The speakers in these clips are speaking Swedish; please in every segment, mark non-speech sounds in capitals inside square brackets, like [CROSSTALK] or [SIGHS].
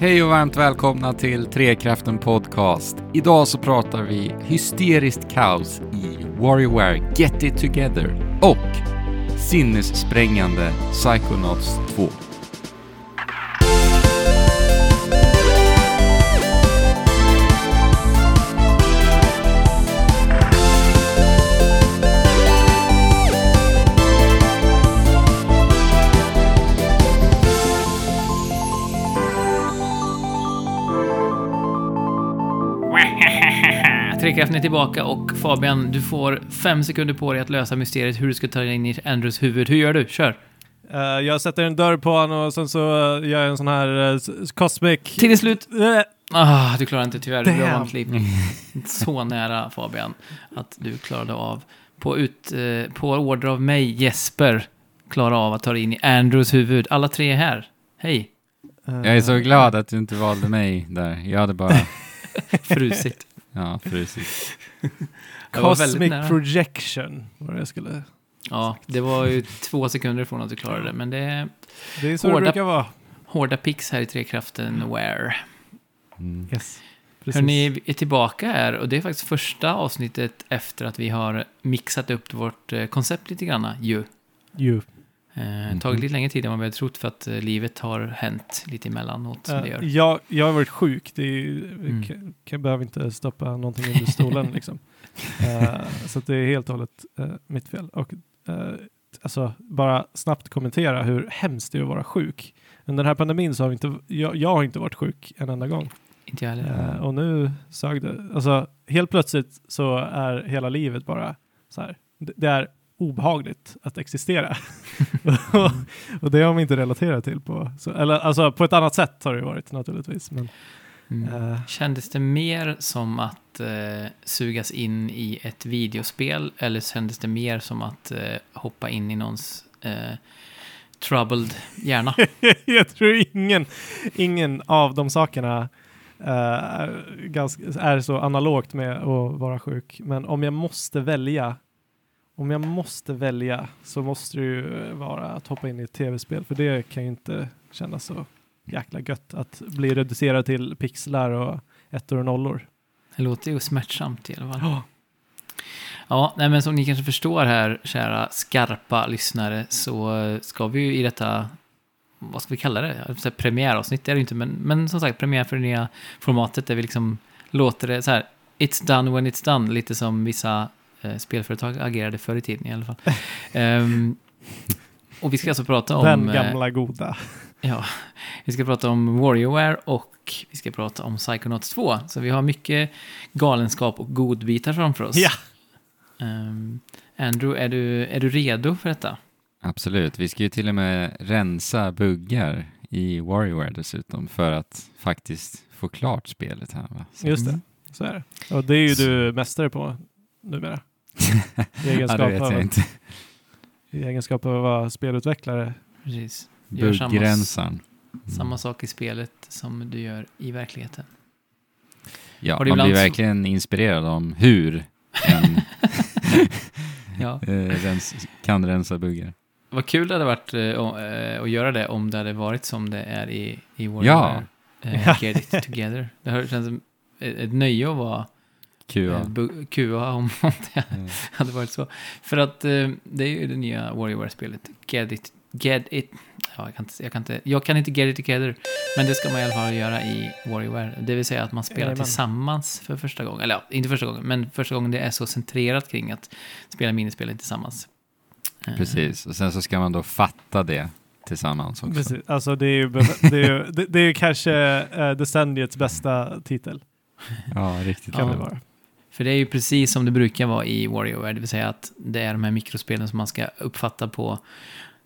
Hej och varmt välkomna till Trekraften Podcast. Idag så pratar vi hysteriskt kaos i Warrior Get It Together och sinnessprängande Psychonauts 2. Trekraften är tillbaka och Fabian, du får fem sekunder på dig att lösa mysteriet hur du ska ta dig in i Andrews huvud. Hur gör du? Kör! Eh, jag sätter en dörr på honom och sen så eh, gör jag en sån här uh, cosmic... Är slut! Ah, du klarar inte tyvärr. Du Damn. har vanligt liv. [LAUGHS] Så nära Fabian att du klarade av, på, ut, på order av mig, Jesper, klara av att ta dig in i Andrews huvud. Alla tre är här. Hej! Jag är så glad att du inte valde mig där. Jag hade bara, [LAUGHS] Frusit. Ja, [LAUGHS] var väldigt Cosmic projection var det jag skulle... Ja, det var ju två sekunder från att du klarade det, men det är Det är så Hårda- det brukar vara. hårda pix här i Trekraften Where. Yes. Precis. Hörni, vi är tillbaka här och det är faktiskt första avsnittet efter att vi har mixat upp vårt eh, koncept lite grann ju. You. Eh, Tagit lite längre tid än vi hade trott för att eh, livet har hänt lite emellanåt som det Eh, gör. jag, jag har varit sjuk. Det är, ju- Mm. kan, kan, behöver inte stoppa någonting under stolen [LAUGHS] liksom. Eh, så att det är helt och hållet eh, mitt fel. Och eh, alltså, bara snabbt kommentera hur hemskt det är att vara sjuk. Under den här pandemin så har vi inte, jag, jag har inte varit sjuk en enda gång. Inte jag heller. Eh, och nu sög det. Alltså, helt plötsligt så är hela livet bara så här. Det, det är obehagligt att existera. och, [LAUGHS] och det har man inte relaterat till på, så, eller alltså på ett annat sätt har det varit naturligtvis. Men, Mm. eh, Kändes det mer som att eh, sugas in i ett videospel eller kändes det mer som att eh, hoppa in i någons eh, troubled hjärna? [LAUGHS] jag tror ingen, ingen av de sakerna eh, är, ganska, är så analogt med att vara sjuk. Men om jag måste välja, om jag måste välja så måste det ju vara att hoppa in i ett tv-spel. För det kan ju inte kännas så jäkla gött att bli reducerad till pixlar och ettor och nollor. Det låter ju smärtsamt i alla fall. Ja. Ja, nej, men som ni kanske förstår här, kära skarpa lyssnare, så ska vi ju i detta, vad ska vi kalla det? Säga Premiäravsnitt är det ju inte, men, men som sagt premiär för det nya formatet där vi liksom låter det så här, it's done when it's done, lite som vissa spelföretag agerade förr i tiden i alla fall. Ehm, och vi ska alltså prata om... Den eh, gamla goda. Ja, vi ska prata om WarioWare och vi ska prata om Psychonauts 2. Så vi har mycket galenskap och godbitar framför oss. Ja. Ehm, Andrew, är du, är du redo för detta? Absolut, vi ska ju till och med rensa buggar i WarioWare dessutom för att faktiskt få klart spelet här va? Så- Just det, Mm. så är det. Och det är ju du mästare på numera. I [LAUGHS] ja, egenskap, det vet av, jag inte. I egenskap av att vara spelutvecklare. Precis. Gör samma-. Samma sak i spelet som du gör i verkligheten. Ja, du man blir verkligen inspirerad om hur en [LAUGHS] Ja, [LAUGHS] eh, rens, kan rensa buggar. vad kul det hade varit eh, att göra det om det hade varit som det är i, i. Eh, Ja. Get it together. Det känns som ett ett nöje att vara QA. eh, QA om det Mm. hade varit så. För att eh, det är ju det nya WarioWare-spelet. Get it, get it. Ja, jag, kan inte, jag, kan inte, jag kan inte get it together. Men det ska man i alla fall göra i WarioWare. Det vill säga att man spelar Jajamän. tillsammans för första gången. Eller ja, inte första gången, men första gången det är så centrerat kring att spela minispelet tillsammans. Eh, Precis, och sen så ska man då fatta det tillsammans också. Precis. Alltså det är ju, det är ju, det, det är ju kanske uh, decenniets bästa titel. Ja, riktigt. Kan Ja. det vara. För det är ju precis som det brukar vara i WarioWare, det vill säga att det är de här mikrospelen som man ska uppfatta på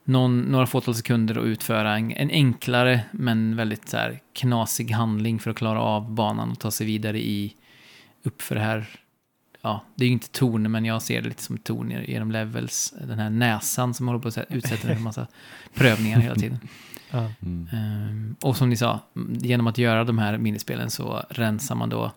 någon, några fåtal sekunder och utföra en, en enklare men väldigt så här knasig handling för att klara av banan och ta sig vidare i uppför det här. Ja, det är ju inte torn, men jag ser det lite som torn genom levels. Den här näsan som håller på att utsätta för massa [LAUGHS] prövningar hela tiden. Mm. Ehm, och som ni sa, genom att göra de här minispelen så rensar man då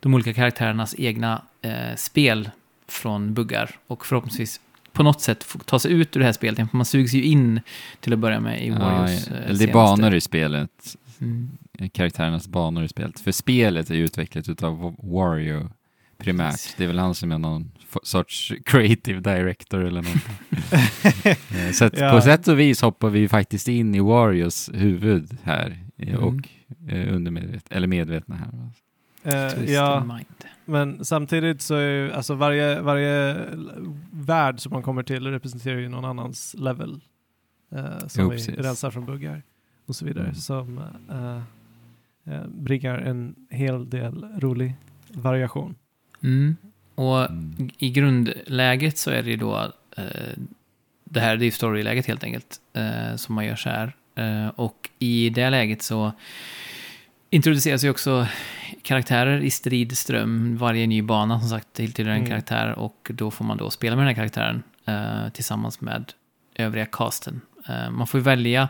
de olika karaktärernas egna eh, spel från buggar. Och förhoppningsvis på något sätt ta sig ut ur det här spelet. För man sugs ju in till att börja med i Ja, Warriors. eh, eller det är banor i spelet. Mm. karaktärernas banor i spelet. För spelet är ju utvecklat utav Wario primärt. Precis. Det är väl han som är någon sorts creative director eller någonting. [LAUGHS] Eh, så att Ja. på sätt och vis hoppar vi faktiskt in i Warios huvud här eh, Mm. och eh, undermedvet eller medvetna här. Twist ja, in mind. men samtidigt så är ju, alltså varje, varje värld som man kommer till representerar ju någon annans level. eh, som Jo, vi precis. rensar från buggar och så vidare. Mm. Som eh, eh, bringar en hel del rolig variation. Mm. Och Mm. i grundläget så är det ju då, det här det är storyläget helt enkelt, som man gör så här. Och i det läget så introduceras ju också karaktärer i strid ström. Varje ny bana som sagt tillhör en Mm. karaktär och då får man då spela med den här karaktären eh, tillsammans med övriga casten. Eh, man får ju välja,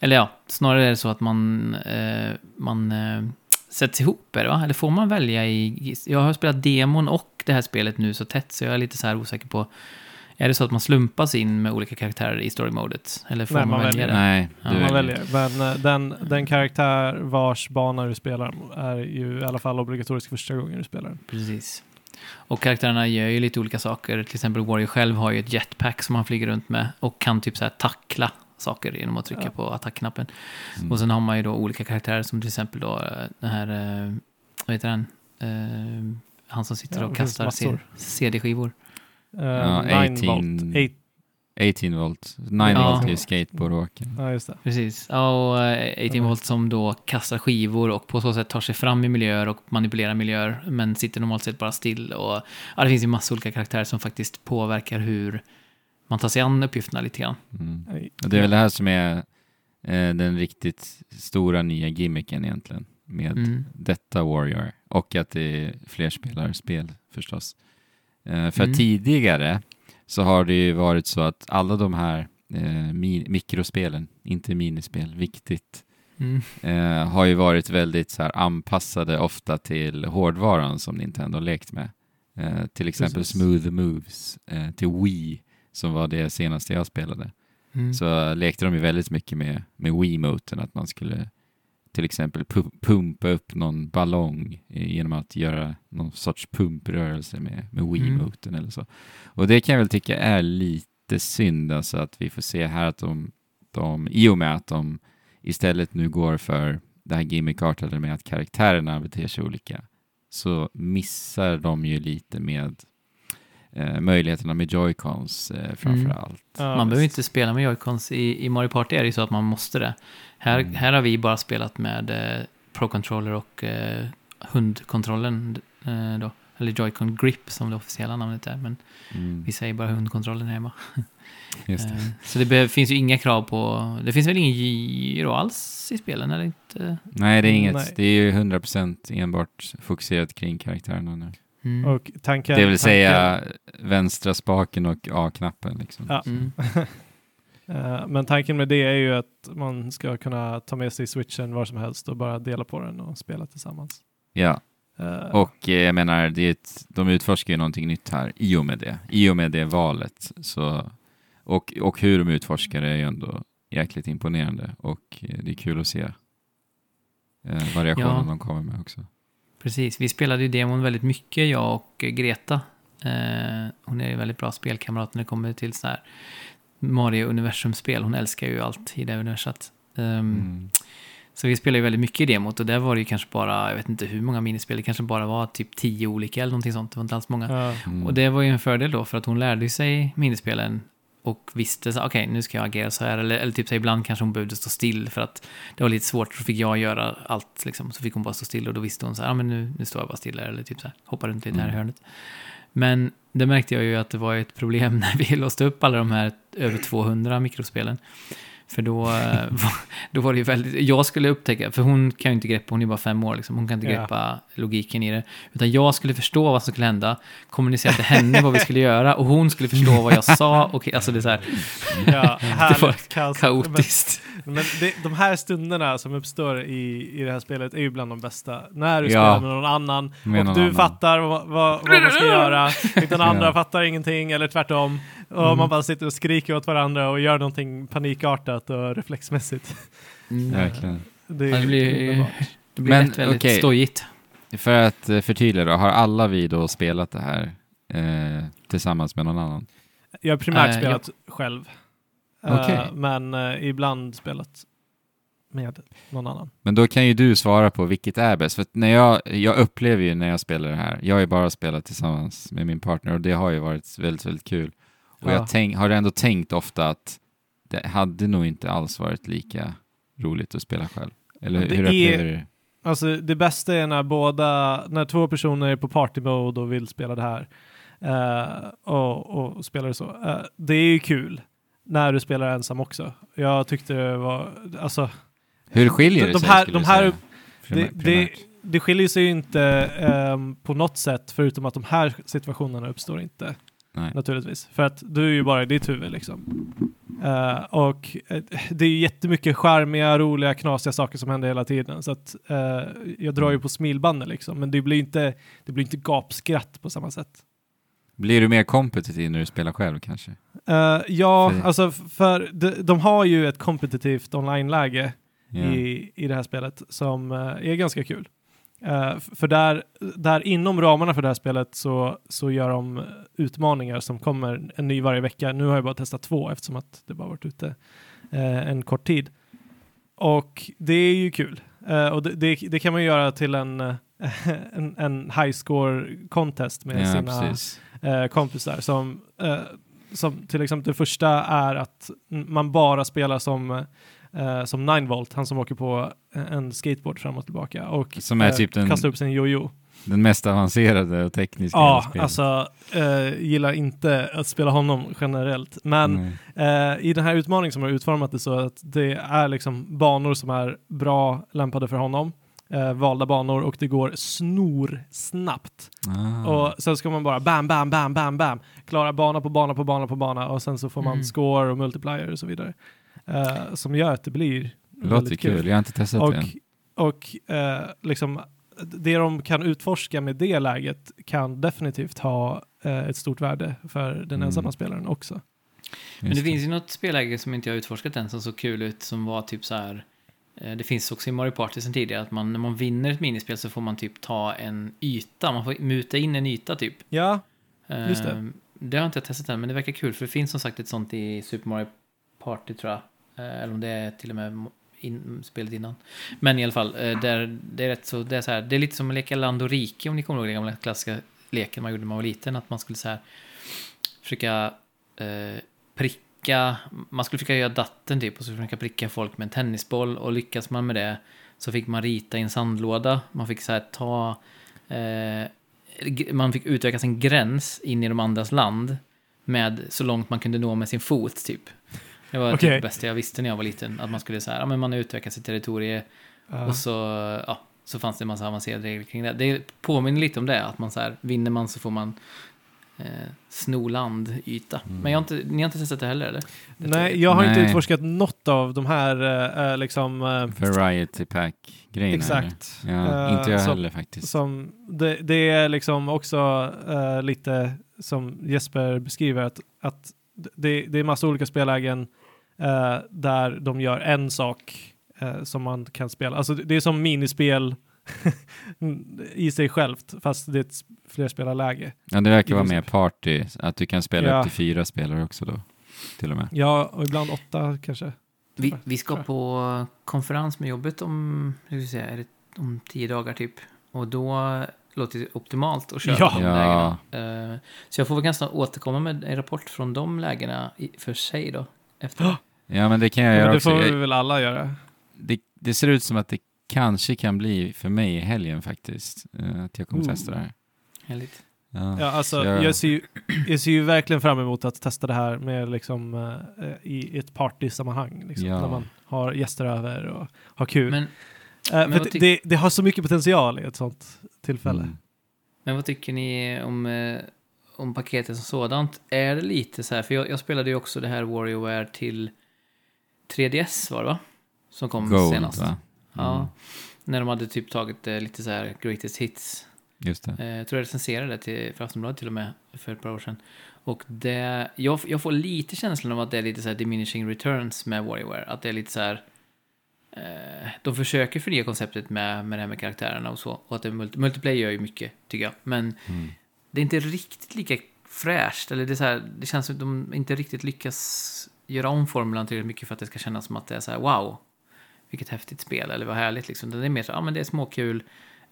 eller ja, snarare är det så att man, eh, man eh, sätts ihop, är det va? Eller får man välja i... Jag har spelat demon och det här spelet nu så tätt så jag är lite så här osäker på... Är det så att man slumpas in med olika karaktärer i story-modet? Eller får Nej, man, man välja det? Nej, Ja, Man väljer. Men eh, den, den karaktär vars bana du spelar är ju i alla fall obligatorisk första gången du spelar den. Precis. Och karaktärerna gör ju lite olika saker. Till exempel Warrior själv har ju ett jetpack som han flyger runt med och kan typ så här tackla saker genom att trycka Ja. på attackknappen. Mm. Och sen har man ju då olika karaktärer som till exempel då eh, den här, eh, vad heter han? Eh, han som sitter Ja, och kastar CD-skivor. Uh, Ja, 9 18 volt. Eight, 18 volt. 9 Ja. volt är ju skateboardåkaren. ja, just det. Precis. Ja, och eh, 18 Mm. volt som då kastar skivor och på så sätt tar sig fram i miljöer och manipulerar miljöer, men sitter normalt sett bara still. Och, ja, det finns ju massa olika karaktärer som faktiskt påverkar hur man tar sig an uppgifterna lite grann. Mm. Det är väl det här som är eh, den riktigt stora nya gimmicken egentligen med Mm. detta Warrior. Och att det är flerspelarspel förstås. Eh, för Mm. tidigare så har det ju varit så att alla de här eh, mi- mikrospelen, inte minispel, viktigt, Mm. eh, har ju varit väldigt så här, anpassade ofta till hårdvaran som Nintendo lekt med. Eh, till exempel Precis. Smooth Moves eh, till Wii, som var det senaste jag spelade Mm. så lekte de ju väldigt mycket med, med Wiimoten, att man skulle till exempel pu- pumpa upp någon ballong genom att göra någon sorts pumprörelse med, med Wiimoten eller så. Och det kan jag väl tycka är lite synd, alltså att vi får se här att de, de i och med att de istället nu går för det här gimmick-artade med att karaktärerna beter sig olika, så missar de ju lite med eh, möjligheterna med joycons eh, framför Mm. allt. Man behöver inte spela med joycons. I, I Mario Party är det ju så att man måste det. Här, Mm. här har vi bara spelat med eh, Pro Controller och eh, hundkontrollen eh, då. Eller Joy-Con Grip som det officiella namnet är. Men Mm. vi säger bara hundkontrollen hemma. [LAUGHS] Just det. Eh, Så det finns ju inga krav på... Det finns väl ingen gyro alls i spelen, eller inte? Nej, det är inget. Nej. Det är ju 100% enbart fokuserat kring karaktärerna nu. Mm. Och tanken, Det vill tanken- säga vänstra spaken och A-knappen. Liksom. Ja. Mm. [LAUGHS] Eh, Men tanken med det är ju att man ska kunna ta med sig switchen var som helst och bara dela på den och spela tillsammans. Ja, Eh, och eh, jag menar, det är ett, de utforskar ju någonting nytt här i och med det. I och med det valet. Så, och, och hur de utforskar det är ju ändå jäkligt imponerande och det är kul att se eh, variationen Ja. de kommer med också. Precis, vi spelade ju demon väldigt mycket, jag och Greta. Eh, hon är ju väldigt bra spelkamrat när det kommer till så här Mario-universumspel. Hon älskar ju allt i det universat. Um, Mm. Så vi spelade ju väldigt mycket i demot och där var det ju kanske bara, jag vet inte hur många minispel, det kanske bara var typ tio olika eller någonting sånt. Det var inte alls många. Mm. Och det var ju en fördel då för att hon lärde sig minispelen och visste så okej nu ska jag agera så här. Eller, eller typ så ibland kanske hon behövde stå still för att det var lite svårt. Så fick jag göra allt liksom. Så fick hon bara stå still och då visste hon så här, ja men nu, nu står jag bara stilla. Eller typ så här, hoppar runt lite här i Mm. hörnet. Men det märkte jag ju att det var ett problem [LAUGHS] när vi låste upp alla de här över 200 mikrospelen. För då, eh, [LAUGHS] var- då var det ju väldigt, jag skulle upptäcka, för hon kan ju inte greppa, hon är bara fem år liksom, hon kan inte Ja. greppa logiken i det. Utan jag skulle förstå vad som skulle hända, kommunicera till henne vad vi skulle göra och hon skulle förstå vad jag sa. [LAUGHS] Och, alltså det är så här Ja, [LAUGHS] Det var härligt kaos. kaotiskt. Men, men det, de här stunderna som uppstår i, i det här spelet är ju bland de bästa. När du Ja. spelar med någon annan Med och någon du annan. fattar vad, vad, vad man ska göra, utan andra Ja. fattar ingenting eller tvärtom. Och Mm. man bara sitter och skriker åt varandra och gör någonting panikartat och reflexmässigt. Mm. Verkligen. Det det blir, det blir Men, lätt väldigt okej. stojigt. För att eh, förtydliga då, har alla vi då spelat det här eh, tillsammans med någon annan? Jag har primärt Eh, spelat själv. Eh, Okej. men eh, ibland spelat med någon annan. Men då kan ju du svara på vilket är bäst. För när jag, jag upplever ju när jag spelar det här, jag har ju bara spelat tillsammans med min partner och det har ju varit väldigt, väldigt kul. Och Ja. jag tänk, har ändå tänkt ofta att det hade nog inte alls varit lika roligt att spela själv. Eller Det hur upplever du det? Alltså det bästa är när båda, när två personer är på party mode och vill spela det här eh, och, och spelar det så. Eh, det är ju kul när du spelar ensam också. Jag tyckte det var, alltså Hur skiljer de- det de sig? här- de här- det, det, det skiljer sig ju inte ehm, på något sätt förutom att de här situationerna uppstår inte. Nej. Naturligtvis. För att du är ju bara i ditt huvud liksom. Eh, och eh, det är ju jättemycket charmiga, roliga, knasiga saker som händer hela tiden. Så att eh, jag drar ju på smilbanden liksom. Men det blir inte, det blir inte gapskratt på samma sätt. Blir du mer kompetitiv när du spelar själv kanske? Ja, För- alltså för de, de har ju ett kompetitivt online-läge Ja. i, i det här spelet som är ganska kul. F- för där, där inom ramarna för det här spelet så, så gör de utmaningar som kommer en ny varje vecka. Nu har jag bara testat två eftersom att det bara varit ute eh, en kort tid. Och det är ju kul. Eh, och det, det, det kan man göra till en, [LAUGHS] en, en high score contest med ja, sina kompisar. Som, som till exempel det första är att man bara spelar som, eh, som 9 volt, han som åker på en skateboard fram och tillbaka och Som är eh, typ den- kastar upp sin jojo. Den mest avancerade och tekniska Ja, spelet. alltså eh, gillar inte att spela honom generellt. Men eh, i den här utmaningen som har utformat det så att det är liksom banor som är bra lämpade för honom. Eh, valda banor och det går snor snabbt. Ah. Och sen ska man bara bam, bam, bam, bam, bam. Klara bana på bana på bana på bana och sen så får man Mm. score och multiplier och så vidare. Eh, som gör att det blir det låter väldigt kul. Jag har inte testat Och, det än. och eh, liksom det de kan utforska med det läget kan definitivt ha eh, ett stort värde för den Mm. ensamma spelaren också. Men Just det finns ju något spelläge som inte jag har utforskat än som såg kul ut som var typ så här. Det finns också i Mario Party sen tidigare att man, när man vinner ett minispel så får man typ ta en yta. Man får muta in en yta typ. Ja, Just det. Eh, Det har inte jag testat än, men det verkar kul för det finns som sagt ett sånt i Super Mario Party tror jag. Eh, eller om det är till och med in, spelet innan. Men i alla fall, eh, där, det är rätt så, det är så här, det är lite som att leka Land och rike om ni kommer ihåg den gamla klassiska leken man gjorde när man var liten. Att man skulle så här försöka eh, pricka, man skulle försöka göra datten typ och så försöka pricka folk med en tennisboll och lyckas man med det så fick man rita i en sandlåda. Man fick så här ta eh, man fick utöka sin gräns in i de andras land med så långt man kunde nå med sin fot typ. Det var typ Okej. det bästa jag visste när jag var liten. Att man skulle säga, ja men man utökar sitt territorium eh, och så, ja, så fanns det en massa avancerade regler kring det. Det påminner lite om det, att man så här, vinner man så får man eh, sno landyta. Mm. Men jag har inte, ni har inte testat det heller eller? Det nej, jag har inte Nej. utforskat något av de här eh, eh, liksom eh, Variety pack-grejerna. exakt. Ja, Eh, inte jag som- heller faktiskt. Som, det, det är liksom också eh, lite som Jesper beskriver att, att det, det är massa olika spellägen eh, där de gör en sak eh, som man kan spela. Alltså det, är som minispel [LAUGHS] i sig självt fast det är ett flerspelarläge. Ja, det verkar vara mer party, att du kan spela Ja. upp till fyra spelare också då. Till och med. Ja, och ibland åtta kanske. Vi, vi ska på konferens med jobbet om, hur ska säga, om tio dagar typ. Och då låter det optimalt att köra Ja. de Ja. lägena. Eh, så jag får väl ganska återkomma med en rapport från de lägena i, för sig då. Efter. Ja, men det kan jag Men göra det också. får vi väl alla göra. det, det ser ut som att det kanske kan bli för mig i helgen faktiskt. eh, Att jag kommer Ooh. testa det här. Härligt. Ja, Ja, alltså, så jag- jag, ser ju, jag ser ju verkligen fram emot att testa det här med liksom, eh, i ett partysammanhang. Liksom, Ja. När man har gäster över och har kul. Men, Eh, men tyck- det, det har så mycket potential i ett sånt tillfälle. Mm. men vad tycker ni om, om paketet som sådant? Är det lite så här, för jag, jag spelade ju också det här WarioWare till 3DS var det va? Som kom Gold, senast. va? Ja. Mm, När de hade typ tagit eh, lite så här greatest hits Just det. Eh, Jag tror jag recenserade det till, för Aftonbladet till och med för ett par år sedan. Och det, jag, jag får lite känslan av att det är lite så här diminishing returns med WarioWare. Att det är lite så här, eh, de försöker förnya konceptet med, med det här med karaktärerna och så. Och att det, multi, multiplayer gör ju mycket, tycker jag. Men Mm. det är inte riktigt lika fräscht. Eller det, är så här, det känns som att de inte riktigt lyckas göra om formulan tillräckligt mycket för att det ska kännas som att det är så här wow, vilket häftigt spel, eller vad härligt liksom. Det är mer så, ja men det är småkul.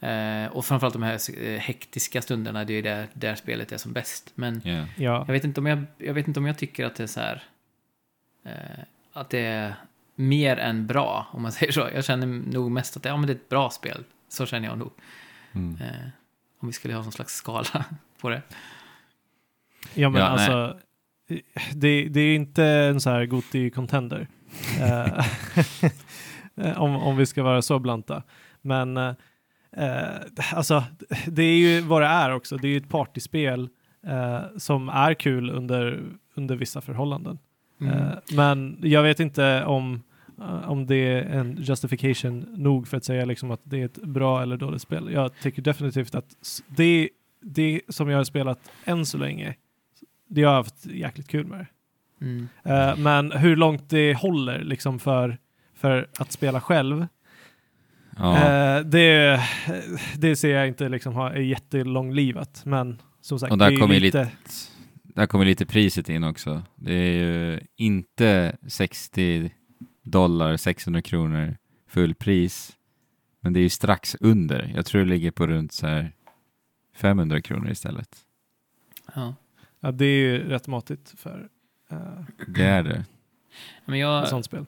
Eh, och framförallt de här eh, hektiska stunderna, det är ju där, där spelet är som bäst. Men Ja. Ja. jag vet inte om jag, jag, vet inte om jag tycker att det är så här, eh, att det är mer än bra, om man [LAUGHS] säger så. Jag känner nog mest att det, ja, men det är ett bra spel. Så känner jag nog. Mm. Eh, om vi skulle ha någon slags skala [LAUGHS] på det. Ja, men Ja, alltså, det, det är inte en så här Goti-contender. Eh, [LAUGHS] om, om vi ska vara så blanta. Men eh, eh, alltså, det är ju vad det är också. Det är ju ett partyspel eh, som är kul under, under vissa förhållanden. Mm. Eh, men jag vet inte om, eh, om det är en justification nog för att säga liksom att det är ett bra eller dåligt spel. Jag tycker definitivt att det, det som jag har spelat än så länge, det har jag haft jäkligt kul med. Mm. Eh, men hur långt det håller liksom för, för att spela själv, Ja. eh, det, det ser jag inte liksom ha är jättelånglivat. Men som sagt, Och där det är ju lite... Där kommer lite priset in också. Det är ju inte 60 dollar, 600 kronor fullpris. Men det är ju strax under. Jag tror det ligger på runt så här 500 kronor istället. Ja. Ja, det är ju rätt måttigt för eh, Det är det. Men jag, sånt spel.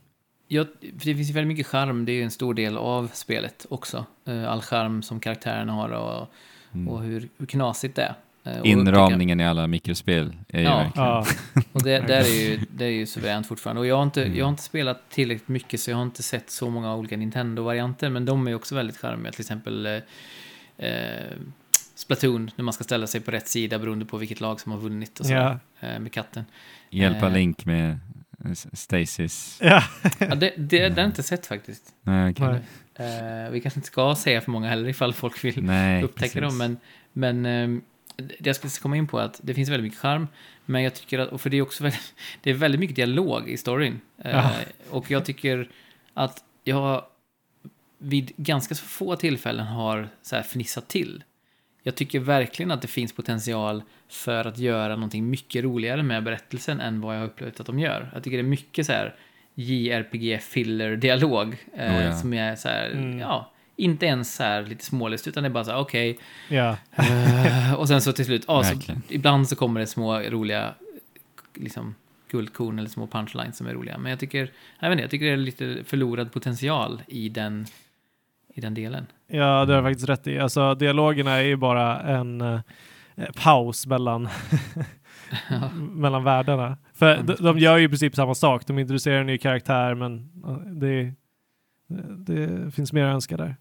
jag, för det finns ju väldigt mycket charm, det är ju en stor del av spelet också. Eh, All charm som karaktärerna har och, Mm. och hur, hur knasigt det är. Eh, Inramningen i alla mikrospel är ju Ja. verkligen... Ja, [LAUGHS] Och det, där är ju, det är ju suveränt fortfarande. Och jag har, inte, Mm. jag har inte spelat tillräckligt mycket så jag har inte sett så många olika Nintendo-varianter. Men de är ju också väldigt charmiga. Till exempel eh, Splatoon, när man ska ställa sig på rätt sida beroende på vilket lag som har vunnit och så, ja, eh, med katten. Hjälpa Eh. Link med Stasis. ja. Ja, det, det, det har jag inte sett faktiskt. Nej, okej. Nej. Eh, vi kanske inte ska säga för många heller ifall folk vill Nej, upptäcka precis. dem. Men, men eh, det jag skulle komma in på är att det finns väldigt mycket charm. Men jag tycker att, och för det är också väldigt, [LAUGHS] det är väldigt mycket dialog i storyn. Eh, Ja. och jag tycker att jag vid ganska få tillfällen har så här fnissat till. Jag tycker verkligen att det finns potential för att göra någonting mycket roligare med berättelsen än vad jag har upplevt att de gör. Jag tycker det är mycket så här JRPG-filler-dialog eh, Oh ja. som är så här, Mm. ja, inte ens så här lite småligt, utan det är bara så här, okej. ja. eh, och sen så till slut, ja, så, ibland så kommer det små roliga, liksom, guldkorn eller små punchlines som är roliga. Men jag tycker, jag vet inte, jag tycker det är lite förlorad potential i den, i den delen. Ja, det har du faktiskt rätt i. Alltså, dialogerna är ju bara en eh, paus mellan, [LAUGHS] Ja. [LAUGHS] mellan världarna. För de, de gör ju i princip samma sak. De introducerar en ny karaktär, men det, det, finns mer att önska där.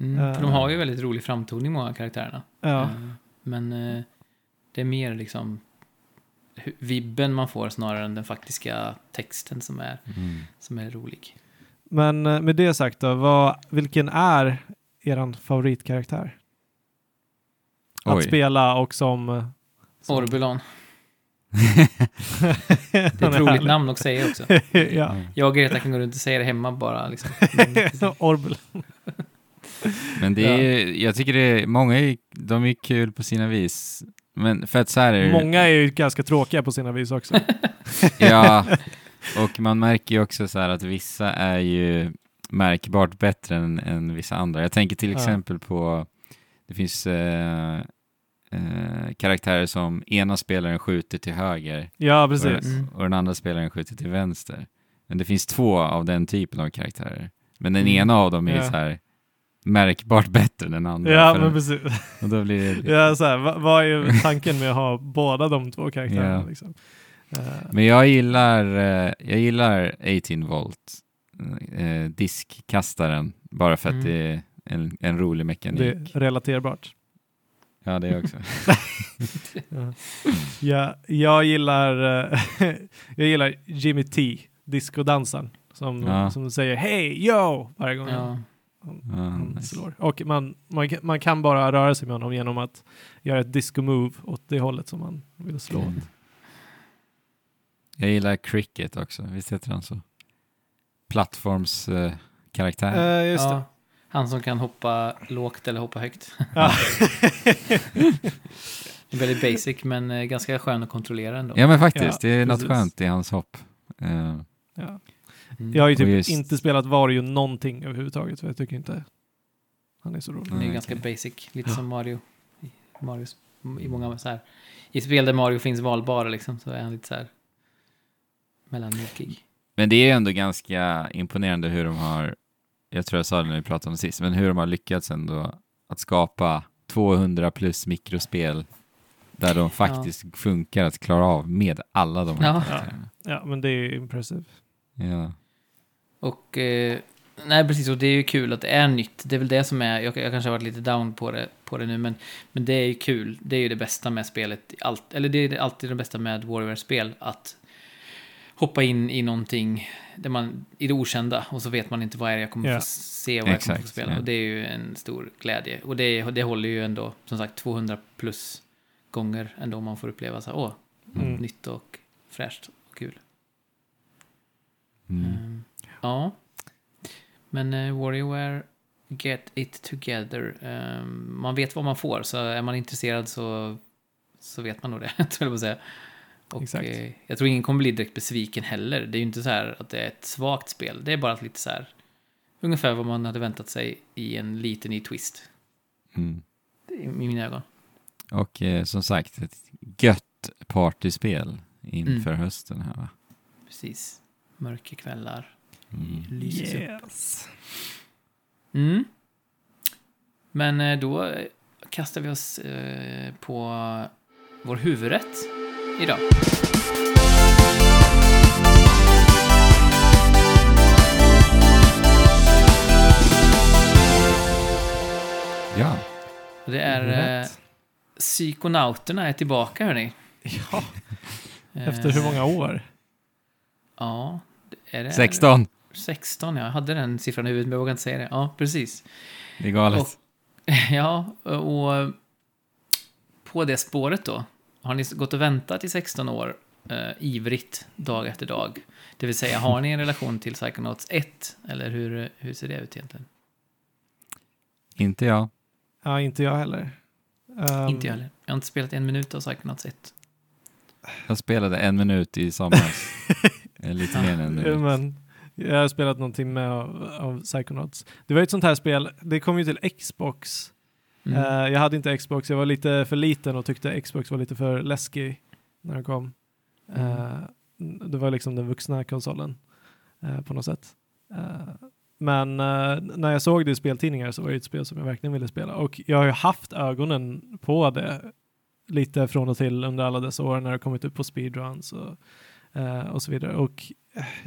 Mm, för de har ju väldigt rolig framtoning, många av karaktärerna. Ja, Eh, Men eh, det är mer liksom vibben man får snarare än den faktiska texten som är, Mm. som är rolig. Men eh, med det sagt då, vad, vilken är er favoritkaraktär? Att Oj. spela och som... eh, som Orbulon. [LAUGHS] Det är ett roligt namn att säga också. [LAUGHS] ja. Jag och Greta kan gå runt och säga det hemma bara. Liksom. [LAUGHS] Orbel. Men det är ju, jag tycker det är, många är, de är kul på sina vis. Men för att så här är Många är ju ganska tråkiga på sina vis också. Ja, och man märker ju också så här att vissa är ju märkbart bättre än, än vissa andra. Jag tänker till exempel på, det finns eh, eh, karaktärer som ena spelaren skjuter till höger Ja, och, precis. Mm. och den andra spelaren skjuter till vänster. Men det finns två av den typen av karaktärer. Men den Mm. ena av dem är Ja. så här märkbart [LAUGHS] bättre än den andra. Ja, men precis. och då blir det, Ja, så här, vad, är tanken med att ha båda de två karaktärerna? Ja. Liksom? Eh, Men jag gillar, eh, jag gillar 18 volt, eh, diskkastaren, bara för att Mm. det är en, en rolig mekanik. det är relaterbart. Ja, det också. [LAUGHS] Ja. Ja, jag gillar [LAUGHS] jag gillar Jimmy T, discodansaren, som, Ja. som säger hej, yo, varje gång Ja. han, nice. slår. Och man, man, kan- man kan bara röra sig med honom genom att göra ett disco-move åt det hållet som man vill slå åt. Mm. Jag gillar cricket också, visst heter han så? Plattforms... Eh, karaktär. Eh, just ja, han som kan hoppa lågt eller hoppa högt. Ja. [LAUGHS] Väldigt basic, men eh, ganska skön att kontrollera ändå. Ja men faktiskt, Ja, det är något precis. skönt i hans hopp. Eh, ja. Mm. Jag har ju typ just- inte spelat Wario någonting överhuvudtaget, för jag tycker inte han är så rolig. Det är Nej, ganska basic, lite som Mario. I, Marios, I många så här. I spel där Mario finns valbara liksom, så är han lite så här mellanmjölkig. Men det är ändå ganska imponerande hur de har, jag tror jag sa det när vi pratade om det sist, men hur de har lyckats ändå att skapa 200 plus mikrospel där de faktiskt funkar att klara av med alla de här Ja. karaktärerna. Ja, men det är impressive. Ja. Och, eh, nej precis, och det är ju kul att det är nytt. Det är väl det som är, jag, jag kanske har varit lite down på det, på det nu, men, men det är ju kul. Det är ju det bästa med spelet, allt, eller det är alltid det bästa med Warrior-spel, att hoppa in i någonting där man, i det okända och så vet man inte vad är det jag kommer Ja. få se, vad jag kommer Exakt, få spela. Och det är ju en stor glädje. Och det, det håller ju ändå, som sagt, 200 plus gånger ändå man får uppleva så här, åh, Mm. nytt och fräscht och kul. Mm. Ehm, ja. Men uh, WarioWare, get it together. Ehm, man vet vad man får, så är man intresserad så, så vet man nog det, [LAUGHS] jag på säga. Och Exakt. eh, jag tror ingen kommer bli direkt besviken heller. Det är ju inte så här att det är ett svagt spel. Det är bara lite så här, ungefär vad man hade väntat sig i en liten ny twist. Mm. I mina ögon. Och eh, som sagt, ett gött partyspel inför Mm. hösten här va? Precis. Mörkerkvällar. Mm. Lyses upp. Yes. Mm. Men eh, då kastar vi oss eh, på vår huvudrätt idag. Ja, Det är eh. Psykonauterna är tillbaka hörni. [LAUGHS] Ja, Eh, efter hur många år? Ja, är det 16. 16, ja. Jag hade den siffran i huvudet, men jag vågar inte säga det. Ja, precis. Det är galet. Och- [LAUGHS] Ja, och på det spåret då, har ni gått och väntat i 16 år eh, ivrigt dag efter dag? Det vill säga, har ni en relation till Psychonauts 1? Eller hur, hur ser det ut egentligen? Inte jag. Ja, inte jag heller. Ehm, inte jag heller. Jag har inte spelat en minut av Psychonauts 1. Jag spelade en minut i somras. [LAUGHS] Eh, Lite mer än en minut. men jag har spelat någon timme av, av Psychonauts. Det var ju ett sånt här spel, det kom ju till Xbox. Mm. Eh, jag hade inte Xbox, jag var lite för liten och tyckte Xbox var lite för läskig när den kom. Eh, det var liksom den vuxna konsolen eh, på något sätt. Men när jag såg det i speltidningar så var det ett spel som jag verkligen ville spela. Och jag har ju haft ögonen på det lite från och till under alla dessa år när det kommit upp på speedruns och, och så vidare. Och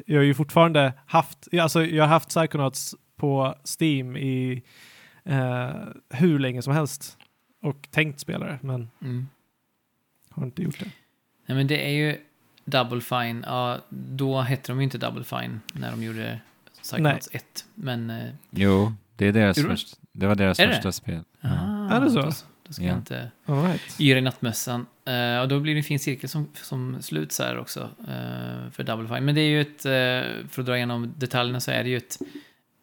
jag har ju fortfarande haft, alltså jag har haft Psychonauts på Steam i eh, hur länge som helst och tänkt spela det, men Mm. har inte gjort det. Nej, men det är ju Double Fine. Ja, då hette de ju inte Double Fine när de gjorde Psychonauts 1. Men... Eh, Jo, det, är deras först, det var deras Är det? första spel. Ja. ah, Är det så? Då, då ska Ja. jag inte All right. yra i nattmössan. Eh, och då blir det en fin cirkel som, som sluts här också eh, för Double Fine. Men det är ju ett, eh, för att dra igenom detaljerna så är det ju ett,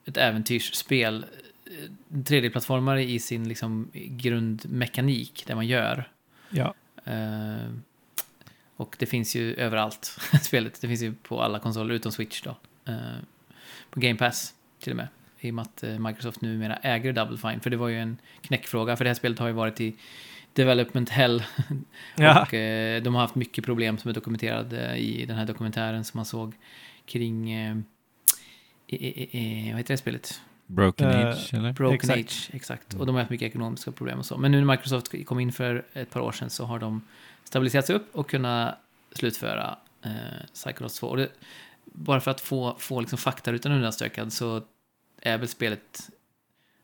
ett äventyrsspel. Eh, 3D-plattformare i sin liksom, grundmekanik, det man gör. Ja, Eh, och det finns ju överallt, [LAUGHS] spelet. Det finns ju på alla konsoler utom Switch då. Eh, på Game Pass till och med. I och med att eh, Microsoft numera äger Double Fine. För det var ju en knäckfråga, för det här spelet har ju varit i Development Hell. [LAUGHS] ja. Och eh, de har haft mycket problem som är dokumenterade i den här dokumentären som man såg kring... Eh, i, vad heter det spelet? Broken Eh, Age, eller? Broken Exakt. Age, exakt. Och de har haft mycket ekonomiska problem och så. Men nu när Microsoft kom in för ett par år sedan så har de stabiliserats upp och kunnat slutföra eh, Psychonauts 2. Och det, bara för att få, få liksom faktarutan undanstökad så är väl spelet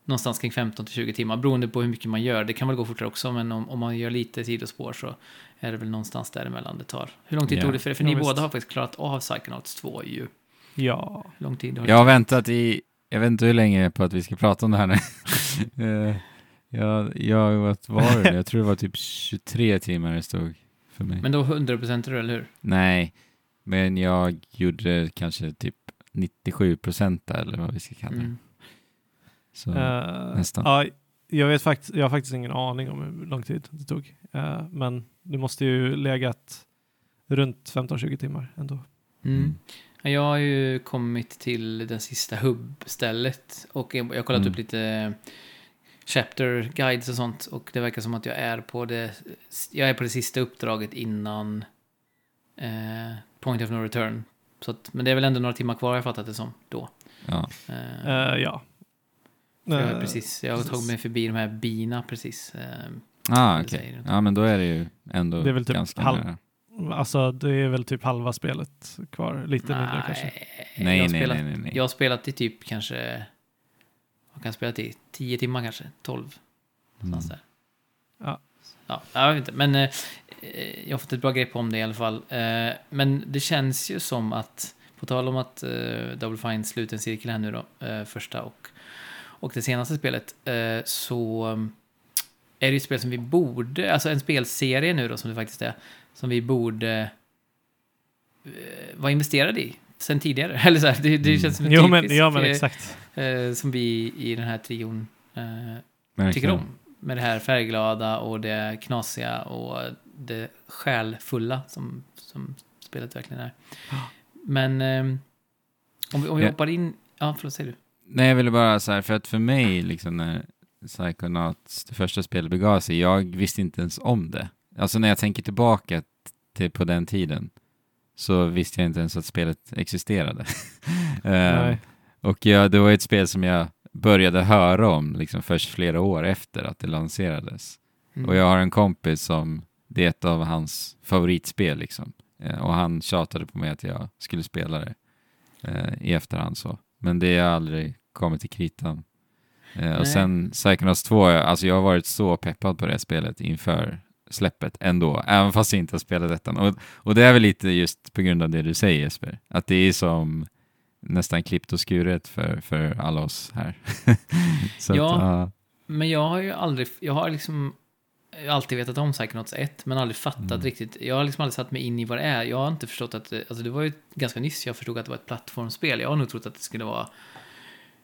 någonstans kring 15-20 timmar beroende på hur mycket man gör. Det kan väl gå fortare också, men om, om man gör lite sidospår så är det väl någonstans däremellan det tar. Hur lång tid Ja. tog det för er? För Ja, ni visst. båda har faktiskt klarat av Psychonauts 2 ju. ja. Hur lång tid har Jag har väntat i, jag vet inte hur länge på att vi ska prata om det här nu. [LAUGHS] Eh, jag, jag, vad var det? Jag tror det var typ 23 timmar det stod för mig. Men då 100% du, eller hur? Nej, men jag gjorde kanske typ 97 procent eller vad vi ska kalla det. Mm. Så, Eh, nästan. Ja, jag, vet fakt jag har faktiskt ingen aning om hur lång tid det tog. Eh, men det måste ju legat runt 15-20 timmar ändå. Mm. Jag har ju kommit till det sista hubbstället och jag har kollat Mm. upp lite chapter guides och sånt och det verkar som att jag är på det, jag är på det sista uppdraget innan eh, Point of No Return. Så att, men det är väl ändå några timmar kvar har jag fattat det som då. Ja. Eh, Eh, ja. jag, Eh, har precis, jag har precis. tagit mig förbi de här bina precis. Eh, Ah, okej. du. Ja, men då är det ju ändå Det är väl typ ganska halv- nära. Alltså det är väl typ halva spelet kvar, lite mindre kanske. jag Nej, har nej, spelat, nej, nej, nej. Jag har spelat i typ kanske, vad kan jag spela i? 10 timmar kanske? 12? Mm. Där. Ja. Ja, jag vet inte. Men eh, eh, jag har fått ett bra grepp om det i alla fall. Eh, men det känns ju som att, på tal om att eh, Double Fine sluter en cirkel här nu då, eh, första och, och det senaste spelet, eh, så mm, är det ju ett spel som vi borde, alltså en spelserie nu då som det faktiskt är, som vi borde eh, vara investerade i sen tidigare. [LAUGHS] Eller så här, det, det Mm. känns som en Jo typisk, men, ja men eh, exakt. eh, som vi i den här trion eh, tycker om. Med det här färgglada och det knasiga och det själfulla som, som spelet verkligen är. Men ehm, om vi, om vi Ja. hoppar in... Ja, förlåt, säger du? Nej, jag ville bara så här, för att för mig, liksom när Psychonauts, det första spelet begav sig, jag visste inte ens om det. Alltså när jag tänker tillbaka till på den tiden, så visste jag inte ens att spelet existerade. [LAUGHS] Nej. och ja, det var ett spel som jag började höra om liksom först flera år efter att det lanserades. Mm. Och jag har en kompis som, det är ett av hans favoritspel liksom. Eh, och han tjatade på mig att jag skulle spela det eh, i efterhand så. Men det har aldrig kommit till kritan. Eh, Nej. och sen Psychonauts 2, alltså jag har varit så peppad på det spelet inför släppet ändå, även fast jag inte har spelat detta. Och, och det är väl lite just på grund av det du säger Jesper, att det är som nästan klippt och skuret för, för alla oss här. [LAUGHS] så Ja. Att, ja. Men jag har ju aldrig... Jag har liksom jag har alltid vetat om Psychonauts 1, men aldrig fattat Mm. riktigt. Jag har liksom aldrig satt mig in i vad det är. Jag har inte förstått att... det- Alltså det var ju ganska nyss jag förstod att det var ett plattformsspel. Jag har nog trott att det skulle vara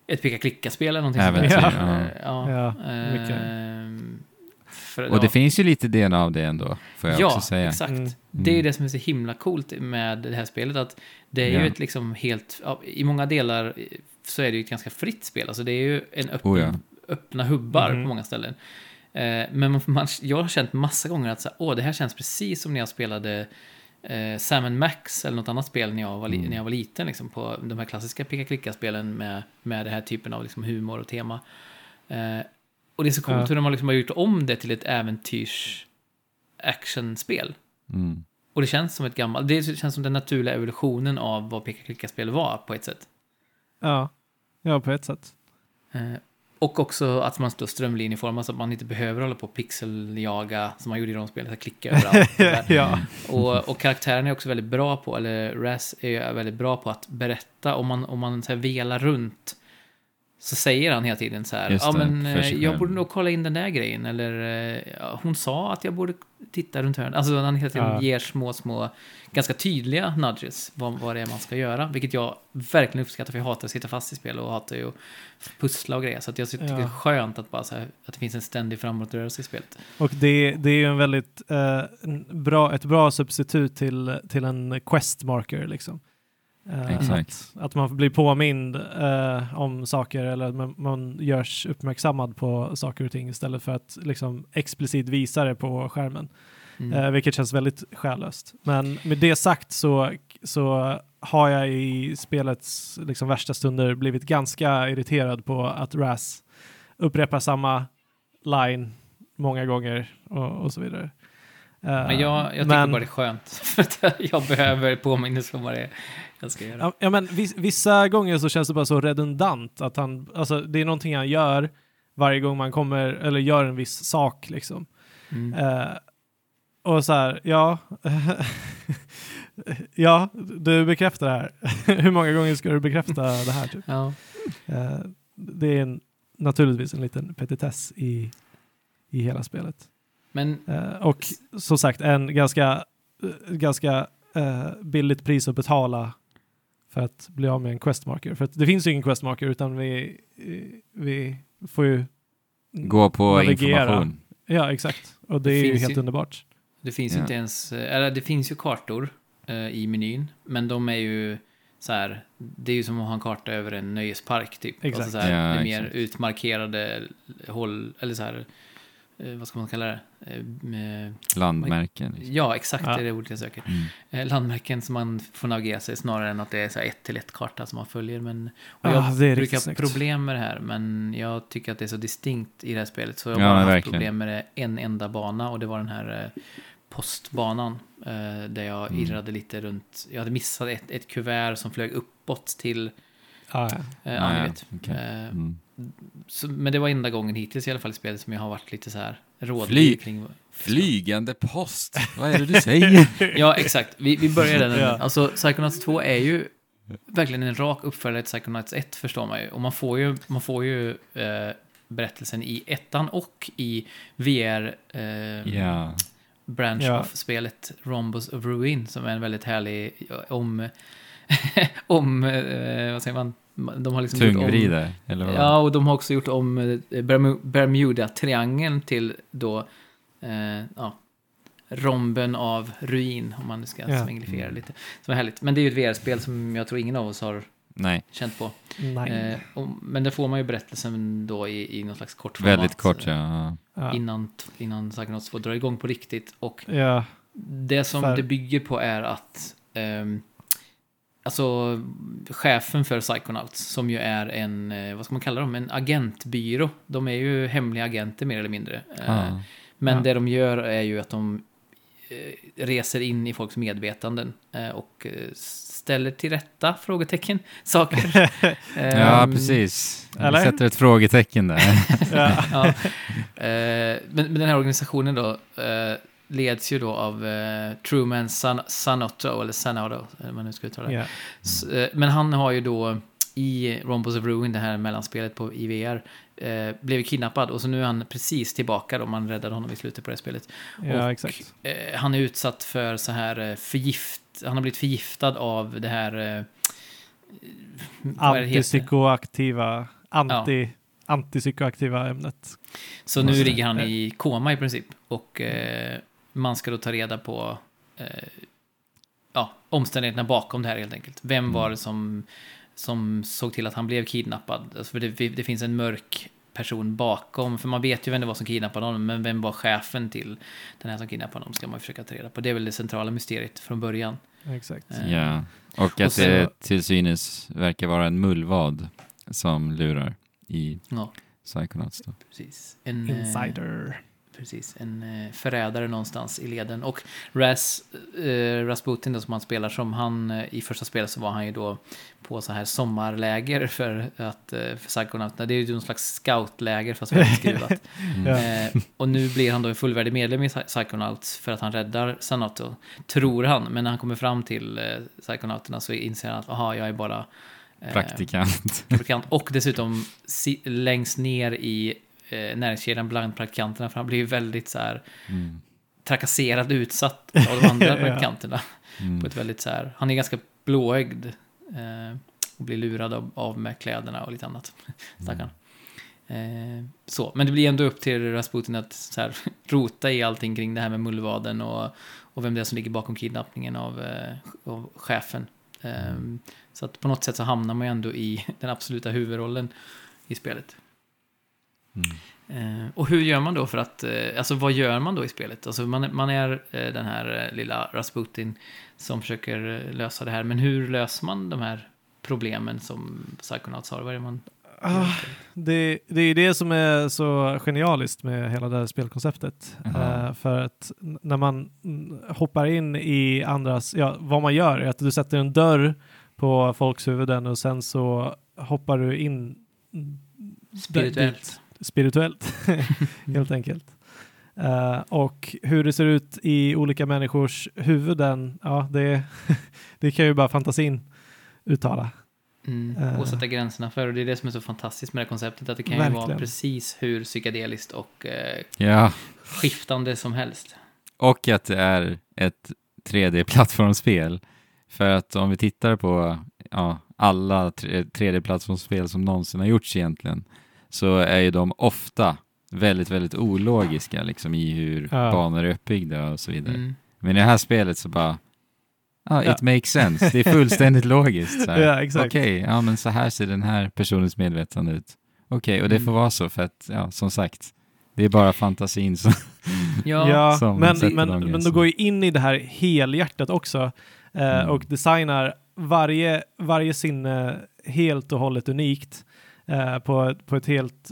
ett picka-klicka-spel eller någonting Äventyr, sånt ja. [LAUGHS] ja. Ja, mycket. Ehm, för- Och det ja. finns ju lite DNA av det ändå, får jag ja, också säga. exakt. Mm. Det är ju det som är så himla coolt med det här spelet. Att det är Ja. ju ett liksom helt... ja, I många delar så är det ju ett ganska fritt spel. Alltså det är ju en öppen, Oh ja. öppna hubbar Mhm. på många ställen. Eh, men man, man, jag har känt massa gånger att så här, Åh, det här känns precis som när jag spelade eh, Sam Max eller något annat spel när jag var, li- Mm. när jag var liten. Liksom, på de här klassiska picka-klicka-spelen med, med den här typen av liksom, humor och tema. Eh, och det är så coolt Ja. hur de har liksom har gjort om det till ett äventyrs actionspel. Mm. Och det känns som ett gammalt, det känns som den naturliga evolutionen av vad peka-klicka-spel var på ett sätt. Ja. ja, på ett sätt. Eh, och också att man står strömlinjeformad så att man inte behöver hålla på och pixeljaga som man gjorde i de spelen, att klicka överallt. och [LAUGHS] ja. och, och karaktären är också väldigt bra på, eller Raz är väldigt bra på att berätta om man, om man så här velar runt så säger han hela tiden så här, Just ja det, men eh, jag själv." borde nog kolla in den där grejen, eller eh, ja, hon sa att jag borde titta runt hörnet. Alltså han hela tiden Ja. ger små, små, ganska tydliga nudges vad, vad det är man ska göra, vilket jag verkligen uppskattar, för jag hatar att sitta fast i spel och hatar ju att pussla och grejer, så att jag tycker det är Ja. skönt att bara så här, att det finns en ständig framåtrörelse i spelet. Och det, det är ju en väldigt eh, bra, ett bra substitut till, till en quest marker liksom. Exakt. Att, att man blir påmind eh, om saker eller att man, man görs uppmärksammad på saker och ting istället för att liksom explicit visa det på skärmen. Mm. Eh, vilket känns väldigt själlöst. Men med det sagt så, så har jag i spelets liksom, värsta stunder blivit ganska irriterad på att Raz upprepar samma line många gånger och, och så vidare. Eh, Men jag, jag tycker men- bara det är skönt. [LAUGHS] För jag behöver påminnelse om vad det är jag ska göra. Ja, men vis, vissa gånger så känns det bara så redundant att han, alltså det är någonting han gör varje gång man kommer, eller gör en viss sak liksom. Mm. Eh, och så här, ja. [LAUGHS] ja, du bekräftar det här. [LAUGHS] Hur många gånger ska du bekräfta det här? Typ? Ja. Eh, det är en, naturligtvis en liten petitess i, i hela spelet. Men Eh, och som sagt, en ganska, eh, ganska eh, billigt pris att betala för att bli av med en questmarker. För att det finns ju ingen questmarker utan vi, vi får ju Gå på navigera. information. Ja, exakt. Och det, Det är ju helt ju- underbart. Det finns ju Ja. inte ens, eller det finns ju kartor eh, i menyn, men de är ju så här, det är ju som att ha en karta över en nöjespark typ. Exakt. Alltså så här, Ja, det är mer exakt. utmarkerade håll, eller så här, eh, vad ska man kalla det? Eh, Landmärken. Liksom. Ja, exakt, Ja. det är det ordet jag söker. Mm. Eh, landmärken som man får navigera sig snarare än att det är så här ett till ett karta som man följer. Men, och jag Ah, brukar ha problem med det här, men jag tycker att det är så distinkt i det här spelet. Så jag har Ja, bara haft verkligen. problem med det en enda bana och det var den här eh, postbanan. Eh, där jag Mm. irrade lite runt. Jag hade missat ett, ett kuvert som flög uppåt till, Ja, ja. eh, Ah, ja, okej. Eh, Mm. så, men det var enda gången hittills i alla fall i spelet som jag har varit lite så här rådlig Fly- kring. Flygande post, [LAUGHS] vad är det du säger? [LAUGHS] Ja, exakt. Vi, vi börjar där. [LAUGHS] Ja. Alltså, Psychonauts 2 är ju verkligen en rak uppföljare till Psychonauts 1, förstår man ju. Och man får ju, man får ju eh, berättelsen i ettan och i VR eh, ja. branch Ja. of spelet Rhombus of Ruin, som är en väldigt härlig om... om, eh, vad säger man? De har liksom gjort om- Tungvride, eller vad? Ja, och de har också gjort om eh, Bermu- Bermuda-triangeln till då, eh, ja, romben av ruin, om man nu ska Ja. svenglifiera Mm. lite. Som är härligt. Men det är ju ett VR-spel som jag tror ingen av oss har Nej, känt på. Nej. Eh, och, men där får man ju berättelsen då i, i någon slags kort väldigt format, kort ja. ja. Innan, innan Psychonauts 2 drar igång på riktigt. Och ja. det som För- det bygger på är att ehm, Alltså chefen för Psychonauts som ju är en, eh, vad ska man kalla dem, en agentbyrå. De är ju hemliga agenter mer eller mindre. Ja. Men Ja. det de gör är ju att de eh, reser in i folks medvetanden och ställer till rätta, frågetecken, [LAUGHS] saker. [LAUGHS] ja, Ehm, precis. Vi eller? sätter ett frågetecken där. [LAUGHS] ja. ja. Men, men den här organisationen då leds ju då av eh, Truman San, Sanotto, eller Sanotto, eller man nu ska uttala det. ja. S- eh, Men han har ju då i Rombos of Ruin, det här mellanspelet på IVR, eh, blivit kidnappad och så nu är han precis tillbaka då, man räddade honom i slutet på det spelet. ja Och, exakt. Eh, han är utsatt för så här eh, förgift, han har blivit förgiftad av det här... Eh? Antipsykoaktiva, anti, antipsykoaktiva ämnet. Så nu ligger han i koma i princip. Och eh, man ska då ta reda på eh, ja, omständigheterna bakom det här helt enkelt. Vem var det som, som såg till att han blev kidnappad? Alltså för det, det finns en mörk person bakom. För man vet ju vem det var som kidnappade honom. Men vem var chefen till den här som kidnappade honom? Ska man försöka ta reda på. Det är väl det centrala mysteriet från början. Exakt. Eh, Ja, och att så- det till synes verkar vara en mullvad som lurar i Ja, Psychonauts då. precis. En, eh, Insider. Precis, en eh, förrädare någonstans i leden. Och Ras, eh, Rasputin då, som han spelar som, han eh, i första spelet så var han ju då på så här sommarläger för att, eh, för psykonauterna. Det är ju någon slags scoutläger fast väldigt skruvat. Mm. [LAUGHS] Eh, och nu blir han då en fullvärdig medlem i Psy- Psychonauts för att han räddar Sanato, tror han. Men när han kommer fram till eh, Psychonauterna så inser han att, aha, jag är bara eh, Praktikant. praktikant. Och dessutom si, längst ner i eh, näringskedjan bland praktikanterna, för han blir ju väldigt så här Mm. trakasserad utsatt av de andra [LAUGHS] praktikanterna. På Mm. ett väldigt så här, han är ganska blåögd eh, och blir lurad av, av med kläderna och lite annat. [LAUGHS] Stackarn. Eh, så, men det blir ändå upp till Rasputin att så här, [LAUGHS] rota i allting kring det här med mullvaden och, och vem det är som ligger bakom kidnappningen av, eh, av chefen. Eh, så att på något sätt så hamnar man ju ändå i den absoluta huvudrollen i spelet. Mm. Eh, och hur gör man då för att, eh, alltså vad gör man då i spelet? Alltså man, man är eh, den här lilla Rasputin som försöker lösa det här, men hur löser man de här problemen som Psychonauts har? Vad är det man... Ah, det, det är det som är så genialiskt med hela det här spelkonceptet. Jaha. Eh, för att när man mm, hoppar in i andras, ja, vad man gör är att du sätter en dörr på folks huvuden och sen så hoppar du in mm, Spirituellt. dit- spirituellt, [LAUGHS] helt enkelt. Eh, och hur det ser ut i olika människors huvuden, ja, det, [LAUGHS] det kan ju bara fantasin uttala. Mm, Eh. och sätta gränserna för. Och det är det som är så fantastiskt med det här konceptet, att det kan ju vara Verkligen. precis hur psykedeliskt och eh, Ja, skiftande som helst. och att det är ett 3D-plattformsspel. För att om vi tittar på ja, alla tre, tredjeplattformsspel som någonsin har gjorts egentligen, så är ju de ofta väldigt, väldigt ologiska liksom i hur Ja. banor är uppbyggda och så vidare. Mm. Men i det här spelet så bara, ja, it Ja. makes sense. Det är fullständigt logiskt. Så här. [LAUGHS] Ja, exakt. Okej, ja men så här ser den här personens medvetande ut. Okej, och det Mm. får vara så för att, ja, som sagt, det är bara fantasin som... [LAUGHS] Ja, Ja, som men, sätter men, de men de går ju in i det här helhjärtat också eh, Mm. och designar varje, varje sinne helt och hållet unikt eh, på, på ett helt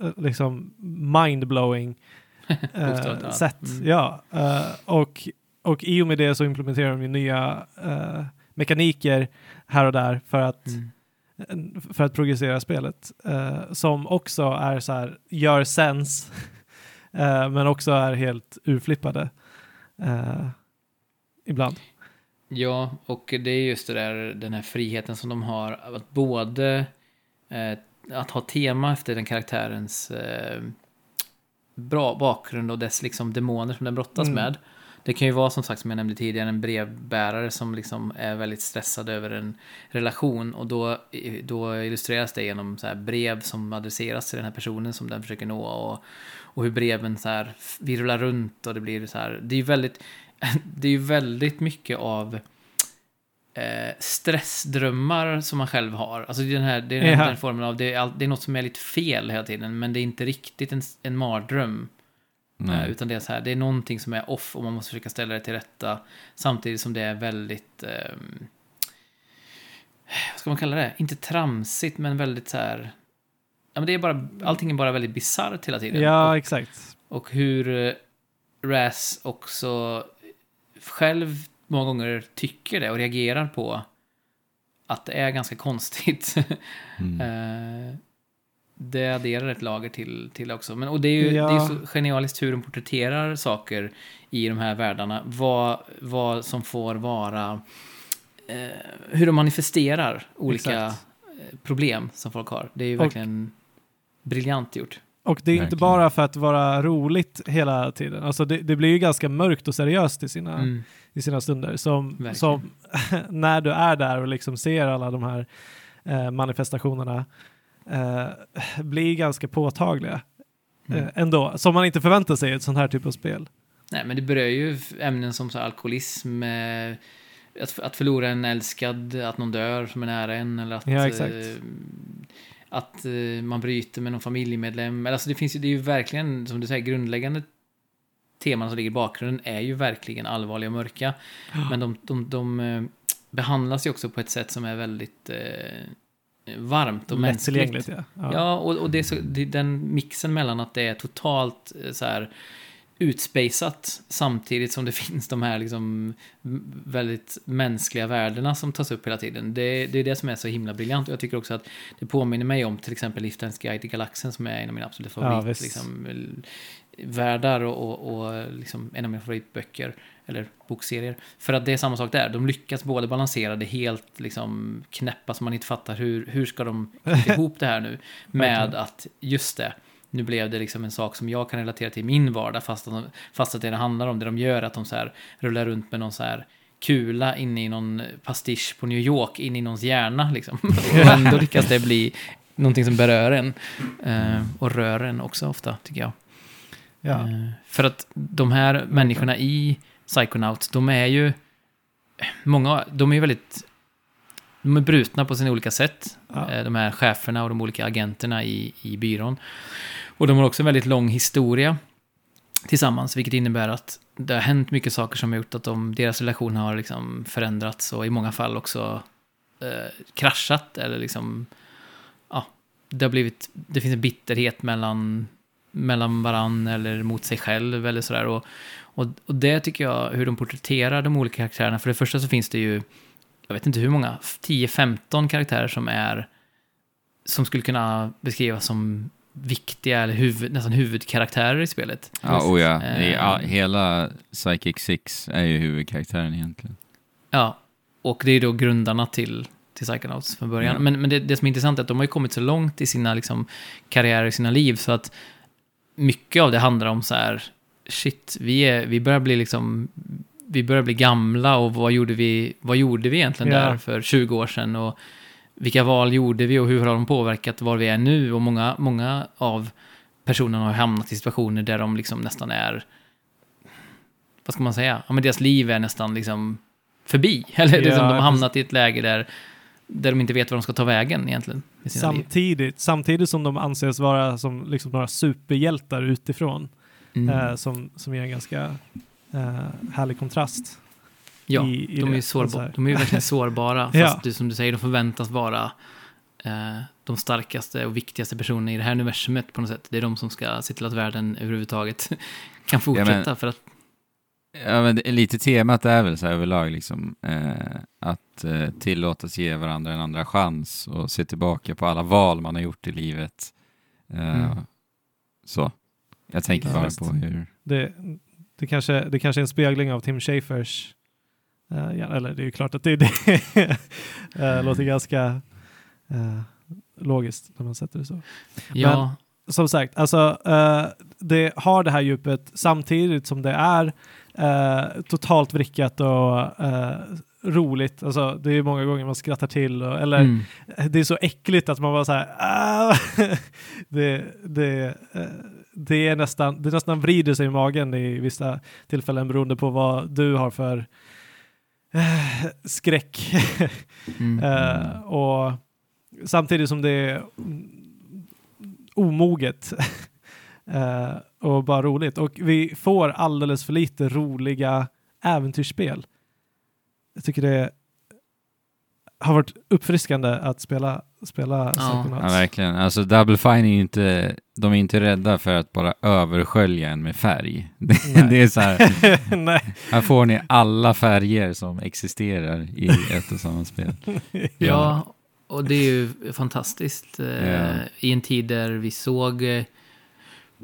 eh, liksom mindblowing [LAUGHS] eh, sätt. Mm. Ja, eh, och, och i och med det så implementerar de ju nya mekaniker här och där för att Mm. för att progressera spelet. eh, som också är så här, gör sens, [LAUGHS] eh, men också är helt urflippade. eh, ibland. Ja, och det är just det där, den här friheten som de har att både att ha tema efter den karaktärens eh, bra bakgrund och dess liksom demoner som den brottas Mm. med. Det kan ju vara som sagt som jag nämnde tidigare en brevbärare som liksom är väldigt stressad över en relation och då, då illustreras det genom så här brev som adresseras till den här personen som den försöker nå och, och hur breven så här virvlar runt och det blir så här. Det är ju väldigt, [LAUGHS] det är ju väldigt mycket av eh, stressdrömmar som man själv har. Alltså det är den här, det är Ja. den formen av, det är, all, det är något som är lite fel hela tiden, men det är inte riktigt en, en mardröm. Eh. Utan det är så här, det är någonting som är off och man måste försöka ställa det till rätta. Samtidigt som det är väldigt, ehm, vad ska man kalla det? Inte tramsigt, men väldigt så här, ja men det är bara, allting är bara väldigt bisarrt hela tiden. Ja, Och, exakt. och hur eh, Raz också själv många gånger tycker det och reagerar på att det är ganska konstigt. [LAUGHS] Mm. Eh, det adderar ett lager till, till också. Men, och det är ju Ja. det är så genialiskt hur de porträtterar saker i de här världarna. Vad, vad som får vara... Eh, hur de manifesterar olika Exakt. eh, problem som folk har. Det är ju Och- verkligen briljant gjort. Och det är inte bara för att vara roligt hela tiden. Alltså det, det blir ju ganska mörkt och seriöst i sina, Mm. i sina stunder. Som, Verkligen. som [LAUGHS] när du är där och liksom ser alla de här eh, manifestationerna eh, blir ganska påtagliga Mm. eh, ändå. Som man inte förväntar sig i ett sånt här typ av spel. Nej, men det berör ju ämnen som så alkoholism, eh, att, att förlora en älskad, att någon dör som är nära en, eller att, Ja, exakt. eh, att eh, man bryter med någon familjemedlem. Alltså, det, finns ju, det är ju verkligen, som du säger, grundläggande teman som ligger i bakgrunden är ju verkligen allvarliga och mörka. Men de, de, de eh, behandlas ju också på ett sätt som är väldigt eh, varmt och mänskligt. Ja. ja. Och, och det är så, det, är den mixen mellan att det är totalt eh, så här utspejsat samtidigt som det [LAUGHS] finns de här liksom väldigt mänskliga värdena som tas upp hela tiden. Det, det är det som är så himla briljant. Och jag tycker också att det påminner mig om till exempel Liftens Guide till Galaxen som är en av mina absoluta Ja, favorit, visst. liksom, världar och, och, och liksom en av mina favoritböcker eller bokserier. För att det är samma sak där. De lyckas både balansera det helt liksom knäppa så man inte fattar hur, hur ska de [LAUGHS] ihop det här nu med att just det, nu blev det liksom en sak som jag kan relatera till i min vardag fast att, de, fast att det det handlar om, det de gör att de så här rullar runt med någon så här kula inne i någon pastisch på New York, in i någons hjärna liksom. [LAUGHS] Och ändå lyckas det bli någonting som berör en. Eh, och rör en också ofta, tycker jag. Ja. Eh, för att de här människorna i Psychonauts, de är ju... Många, de är ju väldigt... De är brutna på sina olika sätt. Ja. Eh, De här cheferna och de olika agenterna i, i byrån. Och de har också en väldigt lång historia tillsammans, vilket innebär att det har hänt mycket saker som har gjort att de, deras relation har liksom förändrats och i många fall också eh, kraschat eller liksom, ja, det har blivit, det finns en bitterhet mellan, mellan varann eller mot sig själv eller sådär. Och, och, och det tycker jag, hur de porträtterar de olika karaktärerna, för det första så finns det ju, jag vet inte hur många, 10-15 karaktärer som är, som skulle kunna beskrivas som viktiga eller huvud, nästan huvudkaraktärer i spelet. Ja, oh ja. I, ja. Hela Psychic Six är ju huvudkaraktären egentligen. Ja, och det är då grundarna till, till Psychonauts från början. Mm. Men, men det, det som är intressant är att de har ju kommit så långt i sina liksom, karriärer, i sina liv, så att mycket av det handlar om så här, shit, vi, är, vi börjar bli liksom, vi börjar bli gamla och vad gjorde vi, vad gjorde vi egentligen Ja. där för 20 år sedan och vilka val gjorde vi och hur har de påverkat var vi är nu och många, många av personerna har hamnat i situationer där de liksom nästan är, vad ska man säga, ja men deras liv är nästan liksom förbi. [LAUGHS] Eller Ja, liksom, de har hamnat i ett läge där, där de inte vet var de ska ta vägen egentligen liv. Samtidigt, samtidigt som de anses vara som liksom några superhjältar utifrån, Mm. eh, som, som ger en ganska eh, härlig kontrast. Ja, i- i de är det. ju Så sårbara. här. De är ju verkligen [LAUGHS] sårbara. Fast Ja. du, som du säger, de förväntas vara eh, de starkaste och viktigaste personerna i det här universumet på något sätt. Det är de som ska se till att världen överhuvudtaget [LAUGHS] kan fortsätta. men- för att, Ja, men lite temat är väl så här överlag liksom, eh, att eh, tillåtas ge varandra en andra chans och se tillbaka på alla val man har gjort i livet. Eh, Mm. Så. Jag tänker Ja, bara på hur... Det, det, kanske, det kanske är en spegling av Tim Schafers, eh, ja, eller det är ju klart att det är det. uh, [LAUGHS] låter ganska eh, logiskt när man sätter det så. ja, som sagt, alltså, det har det här djupet samtidigt som det är totalt vrickat och roligt. Alltså, det är många gånger man skrattar till, och, eller mm, det är så äckligt att man bara så här, ah! [LAUGHS] det, det, det, är nästan, det nästan vrider sig i magen i vissa tillfällen beroende på vad du har för [SIGHS] skräck. mm. [LAUGHS] Eh, och samtidigt som det är omoget [LAUGHS] eh, och bara roligt. Och vi får alldeles för lite roliga äventyrsspel. Jag tycker det har varit uppfriskande att spela, spela Psychonauts. Ja, verkligen. Alltså Double Fine är ju inte... De är inte rädda för att bara överskölja en med färg. [LAUGHS] Det, Nej. det är så här, [LAUGHS] Nej. här får ni alla färger som existerar i ett och samma spel. [LAUGHS] ja, och det är ju fantastiskt. Eh, Ja. I en tid där vi såg eh,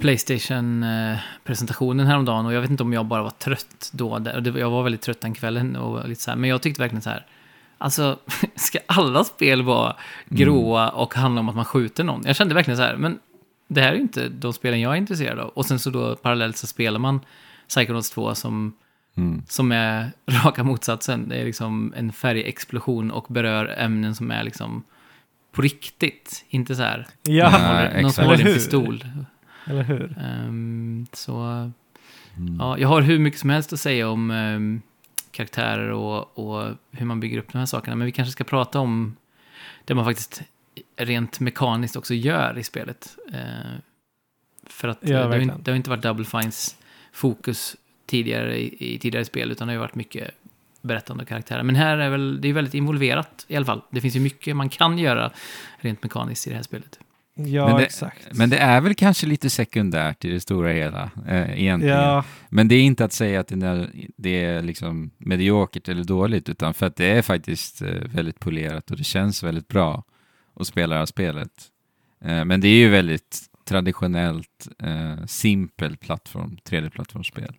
Playstation-presentationen häromdagen och jag vet inte om jag bara var trött då. Jag var väldigt trött den kvällen och lite så här, men jag tyckte verkligen så här. Alltså, [LAUGHS] ska alla spel vara gråa och handla om att man skjuter någon? Jag kände verkligen så här, men det här är ju inte de spelen jag är intresserad av. Och sen så då parallellt så spelar man Psychonauts 2 som, Mm. som är [LAUGHS] raka motsatsen. Det är liksom en färgexplosion och berör ämnen som är liksom på riktigt. Inte så här, Ja, någon som håller en pistol. eller hur? Ehm, så Mm. ja, jag har hur mycket som helst att säga om ehm, karaktärer och, och hur man bygger upp de här sakerna. Men vi kanske ska prata om det man faktiskt rent mekaniskt också gör i spelet. Eh, för att Ja, eh, det, har inte, det har inte varit Double Fines fokus tidigare i, i tidigare spel, utan det har ju varit mycket berättande karaktärer. Men här är väl, det är väldigt involverat i alla fall. Det finns ju mycket man kan göra rent mekaniskt i det här spelet. Ja, Men det- exakt. Men det är väl kanske lite sekundärt i det stora hela, eh, egentligen. ja, Men det är inte att säga att det är, liksom mediokert eller dåligt, utan för att det är faktiskt eh, väldigt polerat och det känns väldigt bra att spela det här spelet. Eh, men det är ju väldigt traditionellt, eh, simpelt plattform, 3D-plattformsspel.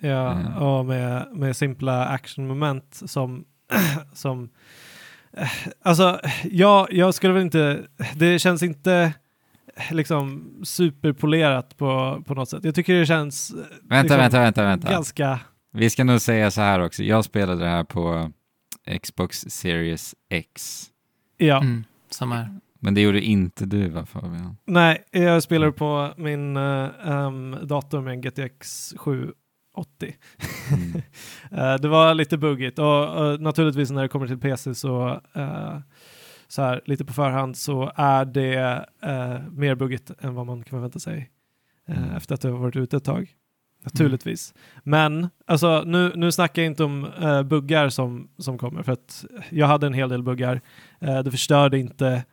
Ja, Ja. och med, med simpla actionmoment som... [CLEARS THROAT] som eh, alltså, ja, jag skulle väl inte... Det känns inte liksom superpolerat på, på något sätt. Jag tycker det känns Vänta, Liksom, vänta, vänta, vänta. ganska... Vi ska nog säga så här också, jag spelade det här på Xbox Series X. Ja, Mm, samma här. Men det gjorde inte du va Fabian? nej, jag spelar på min um, dator med en GTX 780. Mm. [LAUGHS] Eh, det var lite buggigt och och naturligtvis när det kommer till PC så, eh, så här, lite på förhand så är det eh, mer buggigt än vad man kan förvänta sig eh, Mm. efter att det har varit ute ett tag. Naturligtvis. Men alltså, nu, nu snackar jag inte om eh, buggar som, som kommer för att jag hade en hel del buggar. Eh, det förstörde inte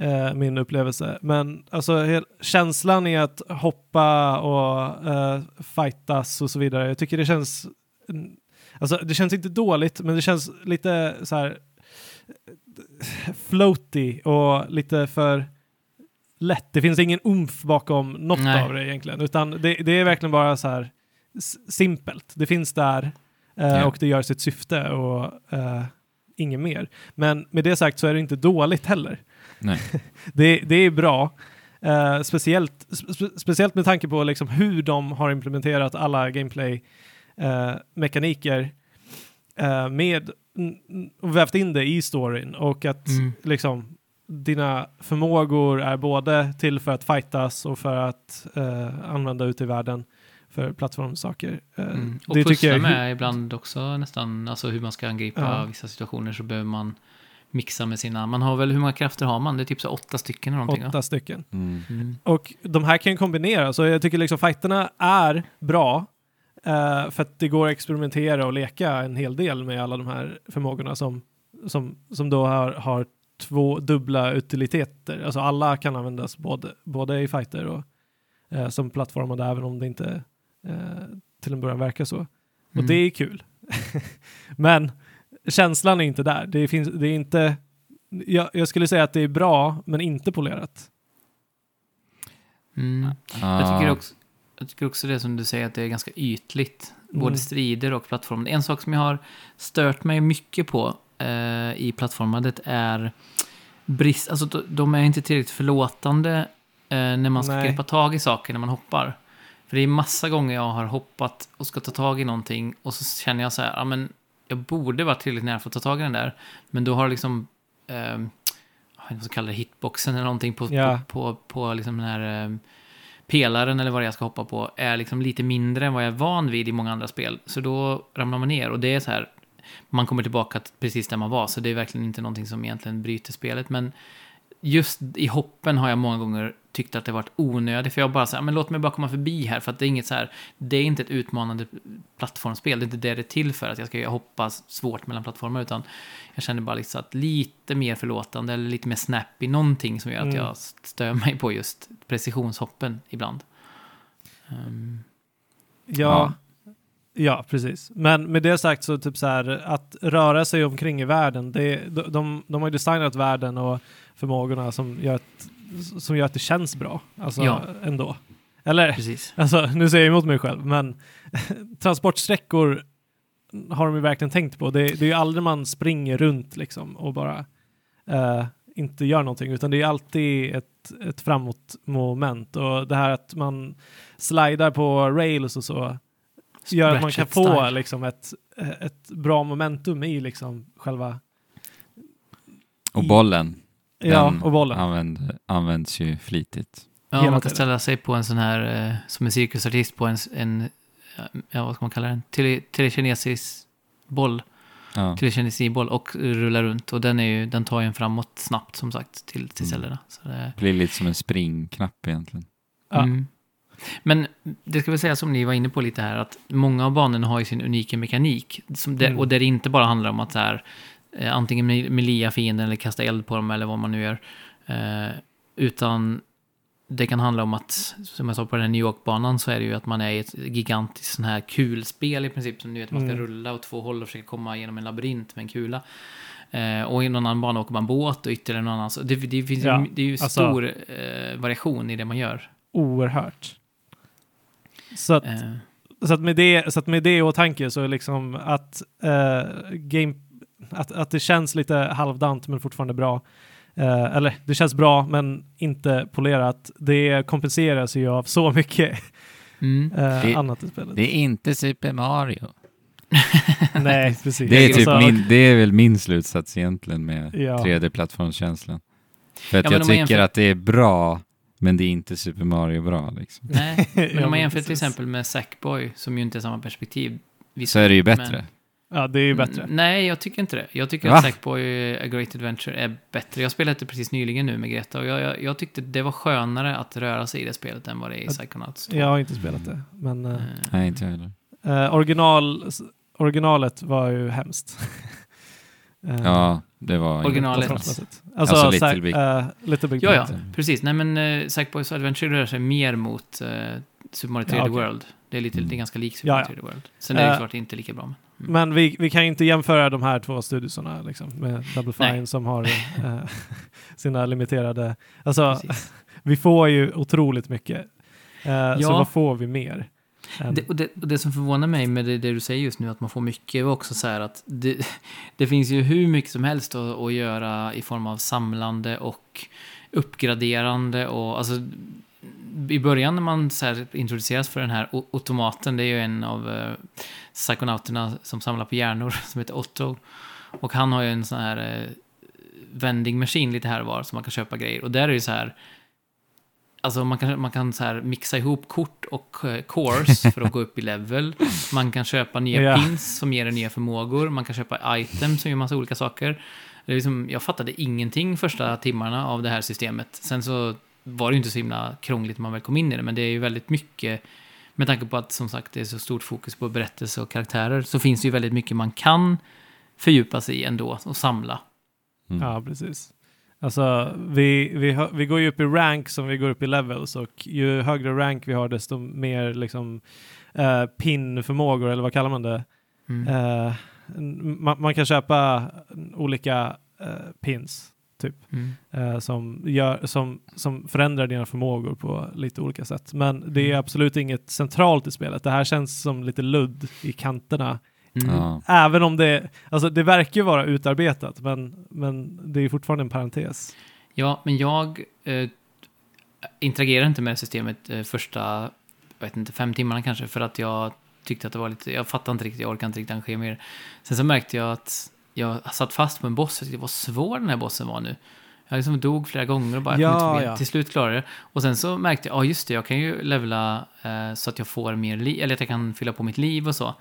eh, min upplevelse. Men alltså känslan i att hoppa och eh, fightas och så vidare. Jag tycker det känns Alltså det känns inte dåligt, men det känns lite så här floaty och lite för lätt. Det finns ingen umf bakom något Nej. av det egentligen, utan det, det är verkligen bara så här simpelt. Det finns där eh, Ja. och det gör sitt syfte och eh, inget mer. Men med det sagt så är det inte dåligt heller. Nej. [LAUGHS] Det, det är bra. Eh, speciellt, spe, speciellt med tanke på liksom hur de har implementerat alla gameplay-mekaniker eh, med n- n- och vävt in det i storyn och att Mm. liksom dina förmågor är både till för att fightas och för att eh, använda ute i världen för plattformssaker. Eh, Mm. Och det tycker pussla jag med ibland också nästan, alltså hur man ska angripa vissa situationer så behöver man mixa med sina, man har väl, hur många krafter har man? Det är typ så åtta stycken eller någonting åtta stycken. Mm. va? Mm. Och de här kan kombineras och jag tycker liksom fighterna är bra eh, för att det går att experimentera och leka en hel del med alla de här förmågorna som, som, som då har, har två dubbla utiliteter. Alltså alla kan användas både, både i fighter och eh, som plattformade även om det inte eh, till en början verkar så. Och Mm. det är kul. [LAUGHS] men känslan är inte där. Det, finns, det är inte... Jag, jag skulle säga att det är bra, men inte polerat. Mm. Ah, Jag, tycker också, jag tycker också det som du säger att det är ganska ytligt. Både Mm. strider och plattform. En sak som jag har stört mig mycket på eh, i plattformandet är brist, alltså de- de är inte tillräckligt förlåtande eh, när man ska Nej. greppa tag i saker när man hoppar. För det är massa gånger jag har hoppat och ska ta tag i någonting och så känner jag så här, ja men jag borde vara tillräckligt nära för att ta tag i den där. Men då har liksom, eh, vad kallar det, hitboxen eller någonting på, Ja. på, på, på liksom den här eh, pelaren eller vad jag ska hoppa på är liksom lite mindre än vad jag är van vid i många andra spel. Så då ramlar man ner och det är så här, man kommer tillbaka till precis där man var, så det är verkligen inte någonting som egentligen bryter spelet. Men just i hoppen har jag många gånger tyckt att det varit onödigt, för jag bara så här, men låt mig bara komma förbi här, för att det är inget så här, det är inte ett utmanande plattformsspel, det är inte det det är till för, att jag ska hoppa svårt mellan plattformar, utan jag känner bara liksom att lite mer förlåtande, eller lite mer snappy, någonting som gör att Mm. jag stör mig på just precisionshoppen ibland. Ehm, Ja, ja. Precis. Men med det sagt så typ så här att röra sig omkring i världen, det, de, de, de har ju designat världen och förmågorna som gör att, som gör att det känns bra. Alltså Ja. ändå. Eller, precis. [LAUGHS] alltså nu säger jag emot mig själv, men [LAUGHS] transportsträckor har de ju verkligen tänkt på. Det, det är ju aldrig man springer runt liksom och bara eh, inte gör någonting, utan det är alltid ett, ett framåt-moment. Och det här att man slidar på rails och så gör att man kan få style. liksom ett, ett bra momentum i liksom själva... Och i- bollen, Ja, den och bollen. Använd, används ju flitigt. Ja, hela man kan tiden. ställa sig på en sån här, eh, som en cirkusartist på en, en ja, vad ska man kalla den? Tele, telekinesisk boll, Ja. telekinesiboll och rulla runt. Och den, är ju, den tar ju en framåt snabbt som sagt till, till Mm. cellerna. Så det, blir lite som en springknapp egentligen. Ja. mm. Men det ska väl säga som ni var inne på lite här, att många av banorna har ju sin unika mekanik. Som det, Mm. Och där det inte bara handlar om att så här, eh, antingen melia fienden eller kasta eld på dem eller vad man nu gör. Eh, utan det kan handla om att, som jag sa på den här New York-banan, så är det ju att man är i ett gigantiskt sån här kulspel i princip. Som du vet, man ska Mm. rulla åt två håll och försöka komma genom en labyrint med en kula. Eh, och i någon annan bana åker man båt och ytterligare någon annan. Så det, det, finns Ja, det är ju alltså- stor eh, variation i det man gör. Oerhört. Så att, Eh, så att med det, så att med det i åtanke så är liksom att, eh, game, att, att det känns lite halvdant men fortfarande bra. Eh, eller det känns bra men inte polerat. Det kompenseras ju av så mycket mm. Det- annat i spelet. Det är inte Super Mario. [LAUGHS] Nej, [LAUGHS] precis. Det är, typ min, det är väl min slutsats egentligen med Ja. 3D-plattformskänslan. För att Ja, jag tycker jämför- att det är bra, men det är inte Super Mario bra. Liksom. Nej, [LAUGHS] men om man jämför till exempel med Sackboy, som ju inte är samma perspektiv. visst, Så är det ju men- bättre. Ja, det är ju bättre. Mm, Nej, jag tycker inte det. Jag tycker Va? att Sackboy A Great Adventure är bättre. Jag spelade det precis nyligen nu med Greta och jag, jag, jag tyckte det var skönare att röra sig i det spelet än vad det är i Psychonauts 2. Jag har inte spelat det. Men eh, Eh, Nej, inte jag heller. eh, original, originalet var ju hemskt. [LAUGHS] Eh, Ja, det var... Originalet. Alltså, Alltså, Little, Big- Big, Little Big Ja, ja, precis. Nej, men uh, Sackboys Adventure rör sig mer mot uh, Super Mario 3D Ja, okej. World. Det är, lite, Mm. det är ganska likt Super Ja, Mario ja. 3D World. Sen är det Eh, klart inte lika bra. Men, mm. Men vi, vi kan ju inte jämföra de här två studiosarna liksom, med Double Nej. Fine som har eh, [LAUGHS] sina limiterade... Alltså, [LAUGHS] vi får ju otroligt mycket. Eh, Så Ja. vad får vi mer? Det, och, det, och det som förvånar mig med det, det du säger just nu, att man får mycket, är också så här att det, [LAUGHS] det finns ju hur mycket som helst att, att göra i form av samlande och uppgraderande och alltså i början när man så här introduceras för den här automaten, det är ju en av eh, psykonauterna som samlar på hjärnor [LAUGHS] som heter Otto. Och han har ju en sån här eh, vending machine lite här och var som man kan köpa grejer. Och där är det ju så här, alltså man kan, man kan så här mixa ihop kort och uh, cores [LAUGHS] för att gå upp i level. Man kan köpa nya Ja. pins som ger en nya förmågor. Man kan köpa items som gör massa olika saker. Det är liksom, jag fattade ingenting första timmarna av det här systemet. Sen så var det ju inte så himla krångligt när man väl kom in i det, men det är ju väldigt mycket, med tanke på att som sagt det är så stort fokus på berättelse och karaktärer, så finns det ju väldigt mycket man kan fördjupa sig i ändå och samla. Mm. Ja, precis. Alltså, vi, vi, vi går ju upp i rank som vi går upp i levels och ju högre rank vi har desto mer liksom uh, pin-förmågor, eller vad kallar man det? Mm. Eh, n- man, man kan köpa olika eh, pins typ Mm. eh, som, gör, som, som förändrar dina förmågor på lite olika sätt. Men det är Mm. absolut inget centralt i spelet. Det här känns som lite ludd i kanterna. Mm. Ja. Även om det, alltså det verkar ju vara utarbetat, men, men det är fortfarande en parentes. Ja, men jag eh, interagerar inte med systemet eh, första, jag vet inte, fem timmarna kanske, för att jag tyckte att det var lite, jag fattade inte riktigt, jag orkade inte riktigt engagera det. Sen så märkte jag att jag satt fast på en boss, jag tyckte vad svår den här bossen var nu. Jag liksom dog flera gånger och bara Ja, med. ja. till slut klarade jag det. Och sen så märkte jag, ja just det, jag kan ju levla eh, så att jag får mer liv, eller att jag kan fylla på mitt liv och så.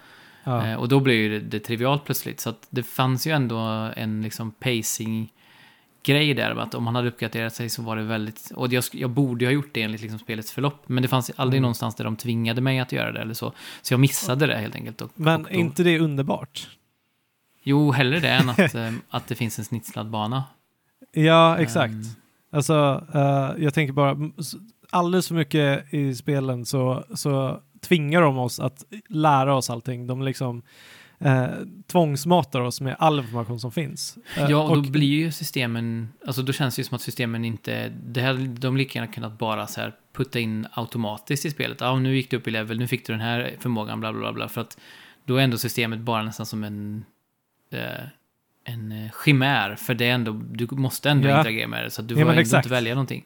Ja. Eh, och då ju det, det trivialt plötsligt. Så det fanns ju ändå en liksom pacing grej där. Att om han hade uppgraderat sig så var det väldigt... Och jag, jag borde ha gjort det enligt liksom spelets förlopp. Men det fanns aldrig Mm. någonstans där de tvingade mig att göra det eller så. Så jag missade det helt enkelt. Och, Men och är då, inte det underbart? Jo, hellre det än att, [LAUGHS] eh, att det finns en snitslad bana. Ja, exakt. Ehm, Alltså, eh, jag tänker bara, alldeles för mycket i spelen så, så tvingar de oss att lära oss allting. De liksom eh, tvångsmatar oss med all information som finns. Eh, Ja, och då blir ju systemen, alltså då känns det ju som att systemen inte, det här, de lika gärna kunnat bara så här putta in automatiskt i spelet. Ja, nu gick du upp i level, nu fick du den här förmågan, bla bla bla, för att då är ändå systemet bara nästan som en, eh, en eh, chimär, för det är ändå, du måste ändå Ja. interagera med det, så att du får ändå exakt. inte välja någonting.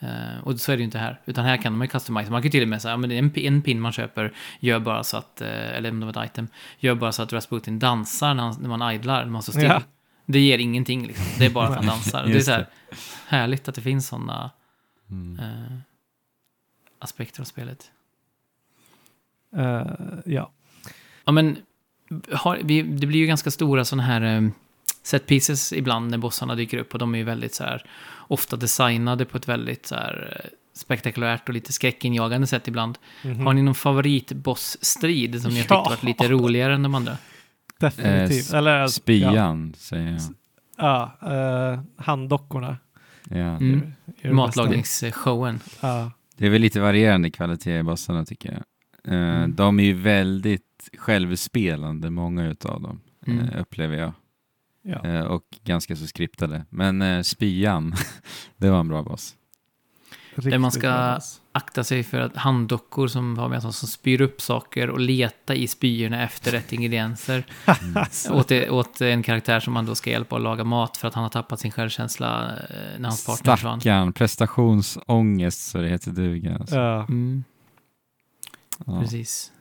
Eh, och så är det ju inte här, utan här kan man ju customize. Man kan ju till och med säga, ja, men en, en pin man köper gör bara så att, eh, eller om det var ett item, gör bara så att Rasputin dansar när, han, när man idlar, när man står still. Ja. Det ger ingenting liksom. Det är bara att han [LAUGHS] dansar. Det är så här härligt att det finns sådana Mm. eh, aspekter av spelet. Ja. Ja, men har, vi, det blir ju ganska stora sådana här eh, set pieces ibland när bossarna dyker upp och de är ju väldigt så här ofta designade på ett väldigt så här eh, spektakulärt och lite skräckinjagande sätt ibland. Mhm. Har ni någon favoritbossstrid som ni har tyckt Ja. varit lite roligare än de andra? Definitivt. Eh, Eller, Spyan, säger jag. Ja, ja eh, handdockorna. Ja. Mm. Matlagningsshowen. Ja. Det är väl lite varierande kvalitet i bossarna tycker jag. Eh, Mm. De är ju väldigt självspelande, många utav dem, Mm. eh, upplever jag. Ja. Eh, och ganska så skriptade. Men eh, Spyan, [LAUGHS] det var en bra boss. Riktigt man ska- akta sig för att handdockor som har med sig som spyr upp saker och leta i spyorna efter rätt ingredienser. [LAUGHS] åt, det, åt en karaktär som man då ska hjälpa att laga mat för att han har tappat sin självkänsla eh, när hans partner försvann. Stackarn, prestationsångest så det heter duga. Alltså. Ja. Mm, Ja. precis.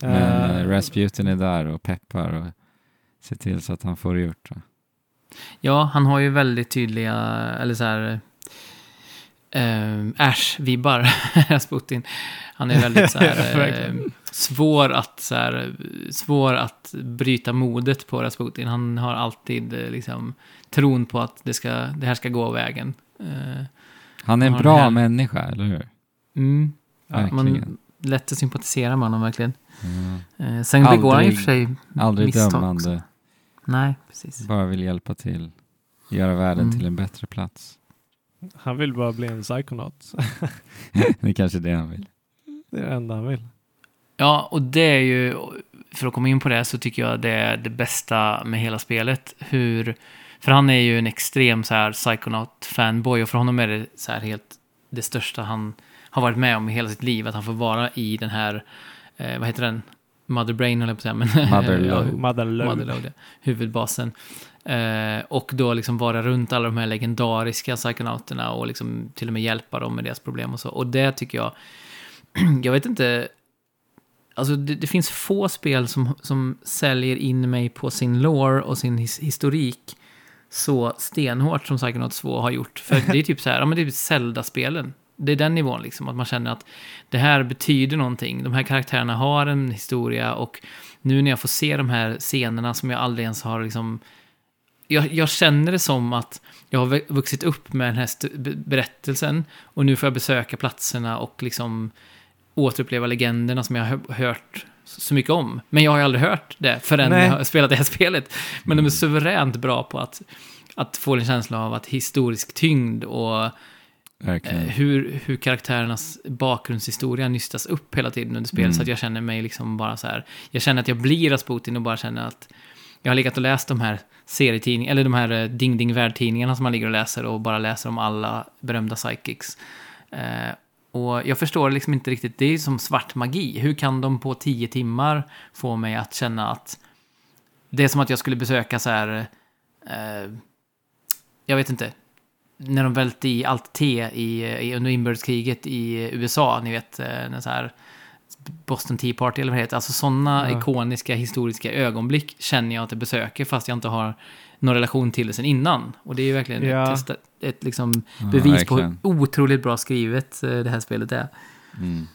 Men Eh, eh, Rasputin är där och peppar och ser till så att han får det gjort. Ja, han har ju väldigt tydliga, eller så här, eh, Ash-vibbar, [LAUGHS] Rasputin. Han är väldigt så här, [LAUGHS] eh, svår, att, så här, svår att bryta modet på Rasputin. Han har alltid eh, liksom, tron på att det, ska, det här ska gå vägen. Eh, Han är en bra här- människa, eller hur? mm, Ja, man, lätt att sympatisera med honom verkligen. Eh, sen begår han i och Aldrig- för sig Aldrig misstag dömande, också. Nej, precis. bara vill hjälpa till. Göra världen Mm. till en bättre plats. Han vill bara bli en psykonaut. [LAUGHS] det är kanske det han vill. det är det enda han vill. Ja, och det är ju, för att komma in på det, så tycker jag det är det bästa med hela spelet. Hur, för han är ju en extrem så här Psychonaut-fanboy och för honom är det så här helt det största han har varit med om i hela sitt liv. Att han får vara i den här, eh, vad heter den? Mother Brain höll jag på att säga, men Motherload. [LAUGHS] ja, Motherload. Motherload, ja. huvudbasen. Eh, och då liksom vara runt alla de här legendariska psykonauterna och liksom till och med hjälpa dem med deras problem och så. Och det tycker jag, [CLEARS THROAT] jag vet inte, alltså det, det finns få spel som, som säljer in mig på sin lore och sin his, historik så stenhårt som Psychonauts 2 har gjort. För det är typ så här, ja men det är Zelda-spelen. Det är den nivån liksom, att man känner att det här betyder någonting. De här karaktärerna har en historia och nu när jag får se de här scenerna som jag aldrig ens har liksom... Jag, jag känner det som att jag har vux- vuxit upp med den här berättelsen och nu får jag besöka platserna och liksom återuppleva legenderna som jag har hö- hört så mycket om. Men jag har ju aldrig hört det förrän Nej. jag har spelat det här [LAUGHS] spelet. Men de är suveränt bra på att, att få en känsla av att historisk tyngd och Verkligen. hur, hur karaktärernas bakgrundshistoria nystas upp hela tiden under spelet. Mm. Så att jag känner mig liksom bara så här. Jag känner att jag blir Rasputin och bara känner att jag har legat och läst de här serietidningarna, eller de här eh, Ding Ding Värld-tidningarna som man ligger och läser och bara läser om alla berömda psychics. Eh, och jag förstår liksom inte riktigt, det är som svart magi. Hur kan de på tio timmar få mig att känna att det är som att jag skulle besöka så här, eh, jag vet inte, när de välte i allt te i, i, under inbördeskriget i USA, ni vet, eh, när så här Boston Tea Party eller vad det heter. Alltså sådana Ja. ikoniska historiska ögonblick känner jag att jag besöker fast jag inte har någon relation till det sen innan. Och det är ju verkligen Ja. ett, testa- ett liksom Ja, bevis på hur otroligt bra skrivet eh, det här spelet är. Mm.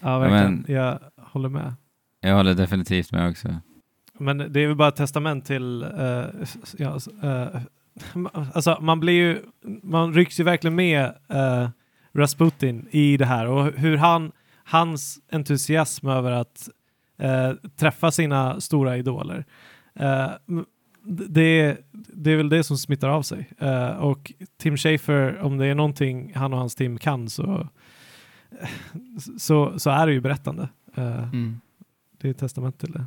Ja, verkligen. men- Jag håller med. Jag håller definitivt med också. Men det är väl bara ett testament till... eh, ja, eh, alltså man blir ju... Man rycks ju verkligen med uh, Rasputin i det här och hur han... Hans entusiasm över att eh, träffa sina stora idoler. Eh, det, det är väl det som smittar av sig. Eh, och Tim Schafer, om det är någonting han och hans team kan så, så, så är det ju berättande. Eh, Mm. det är ett testament till det.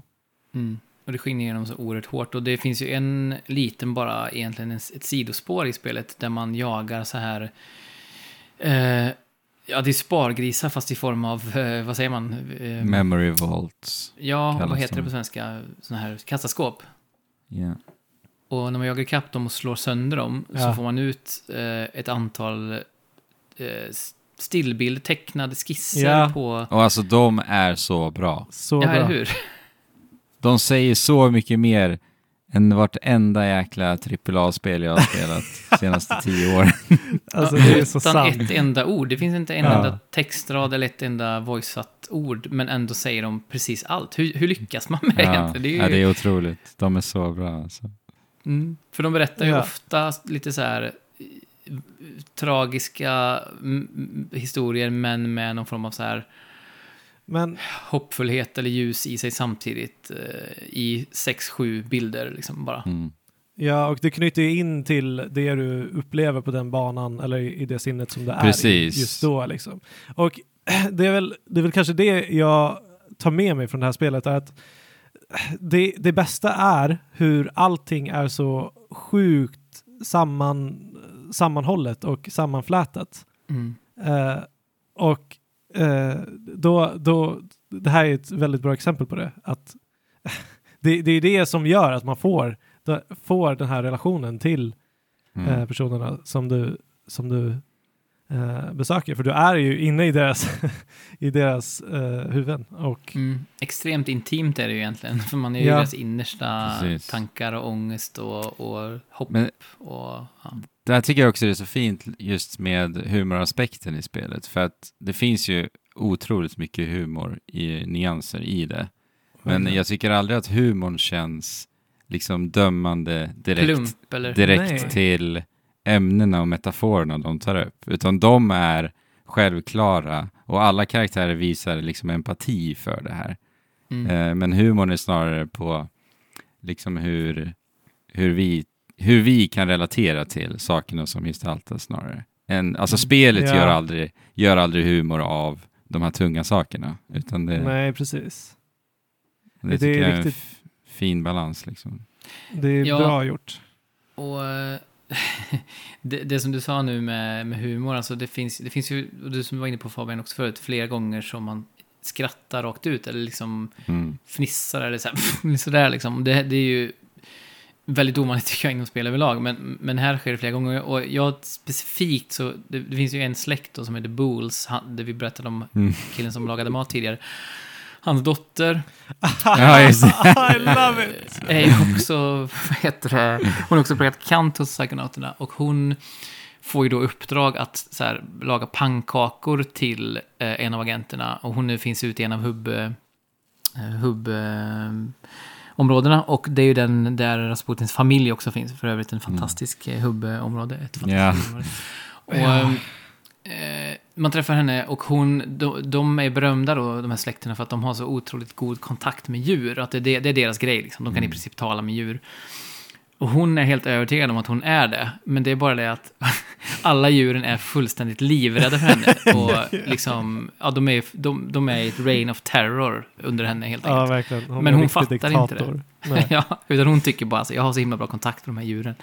Mm. Och det skiner igenom så oerhört hårt. Och det finns ju en liten bara, egentligen en, ett sidospår i spelet där man jagar så här... Eh, ja, det är spargrisar fast i form av, eh, vad säger man? Eh, Memory Vaults. ja, vad heter det de. på svenska? Sådana här kassaskåp. Ja. Och när man jagar ikapp dem och slår sönder dem så Ja. får man ut eh, ett antal eh, stillbild, tecknade skisser Ja. på... Och alltså de är så bra. Så Ja, bra. eller hur? De säger så mycket mer än vartenda jäkla AAA-spel jag har spelat de [LAUGHS] senaste tio åren. Alltså det är så Utan sant. ett enda ord. Det finns inte en Ja. enda textrad eller ett enda voiceat ord, men ändå säger de precis allt. Hur, hur lyckas man med det Ja, egentligen? Det är ju, ja, det är otroligt. De är så bra alltså. mm, för de berättar ju Ja. ofta lite så här eh, tragiska mm, mm, historier, men med någon form av så här Men hoppfullhet eller ljus i sig samtidigt eh, i sex, sju bilder liksom bara. Mm. ja, och det knyter ju in till det du upplever på den banan eller i det sinnet som det är Precis. i just då. Liksom. Och [CLEARS THROAT] det är, väl, det är väl kanske det jag tar med mig från det här spelet. Är att det, det bästa är hur allting är så sjukt samman, sammanhållet och sammanflätat. Mm. Eh, och då, då, det här är ett väldigt bra exempel på det. Att [LAUGHS] det, det är det som gör att man får, får den här relationen till Mm. eh, personerna som du, som du eh, besöker. För du är ju inne i deras, [LAUGHS] i deras eh, huvuden. Och, Mm. Extremt intimt är det ju egentligen, för man är ju Ja. deras innersta Precis. tankar och ångest och, och hopp. Men och, ja. Det här tycker jag också är så fint just med humoraspekten i spelet. För att det finns ju otroligt mycket humor i nyanser i det. Men jag tycker aldrig att humorn känns liksom dömande direkt, Plump eller? direkt Nej. till ämnena och metaforerna de tar upp. Utan de är självklara och alla karaktärer visar liksom empati för det här. Mm. Eh, men humorn är snarare på liksom hur, hur, vi, hur vi kan relatera till sakerna som gestaltas snarare. En, alltså spelet Ja. gör, aldrig, gör aldrig humor av de här tunga sakerna. Utan det, Nej, precis. det, det är tycker är en riktigt- f- fin balans. Liksom. Det är Ja. bra gjort. Och [LAUGHS] det, det som du sa nu med, med humor, alltså det finns, det finns ju, och du som var inne på Fabian också förut, flera gånger som man skrattar rakt ut eller liksom Mm. fnissar eller så här, [LAUGHS] sådär liksom. Det, det är ju väldigt ovanligt [LAUGHS] tycker jag inom spel överlag, men, men här sker det flera gånger. Och jag specifikt så, det, det finns ju en släkt då som heter Bools, han, där vi berättade om Mm. killen som lagade mat tidigare. Hans dotter [LAUGHS] det. [LAUGHS] I love it! är ju också, vad heter det, hon är också praktikant hos Psykonauterna och hon får ju då uppdrag att så här, laga pannkakor till eh, en av agenterna och hon nu finns ute i en av hubb, eh, hubb eh, områdena och det är ju den där Rasputins familj också finns, för övrigt en fantastisk eh, hubbområde. Ett fantastiskt Ja. område. [LAUGHS] Och, ehm, eh, man träffar henne och hon, de, de är berömda då, de här släkterna, för att de har så otroligt god kontakt med djur. Att det, det, det är deras grej, liksom. de kan i princip tala med djur. Och hon är helt övertygad om att hon är det. Men det är bara det att [LAUGHS] alla djuren är fullständigt livrädda för henne. [LAUGHS] Och liksom, ja, de, är, de, de är i ett reign of terror under henne helt Ja, enkelt. verkligen. Men är hon en riktig fattar inte diktator. [LAUGHS] Nej. ja, utan hon tycker bara att jag har så himla bra kontakt med de här djuren.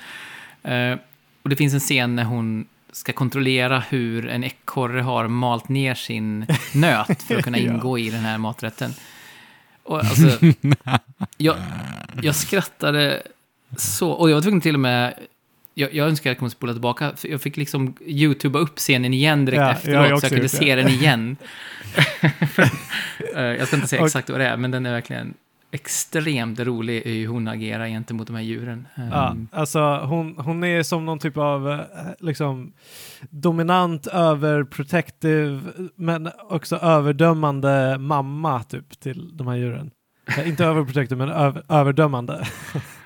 Eh, och det finns en scen när hon ska kontrollera hur en ekorre har malt ner sin nöt för att kunna Ja. ingå i den här maträtten. Och alltså, jag, jag skrattade så, och jag var tvungen till och med, jag, jag önskar att jag kunde spola tillbaka, för jag fick liksom youtuba upp scenen igen direkt Ja, efteråt, så jag kunde gjort se den igen. [LAUGHS] Eh, jag ska inte säga exakt vad det är, men den är verkligen extremt rolig hur hon agerar gentemot de här djuren. Ja, Um, alltså hon, hon är som någon typ av eh, liksom dominant, överprotective, men också överdömande mamma typ till de här djuren. Eh, inte överprotective, men över, överdömande. [LAUGHS]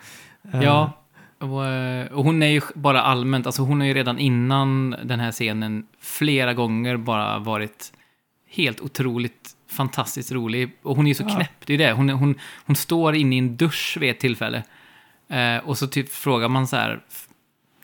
Eh, Ja, och, eh, och hon är ju bara allmänt, alltså hon har ju redan innan den här scenen flera gånger bara varit helt otroligt fantastiskt rolig. Och hon är ju så Ja. knäpp, det är det. Hon, hon, hon står inne i en dusch vid ett tillfälle. Eh, och så typ frågar man så här,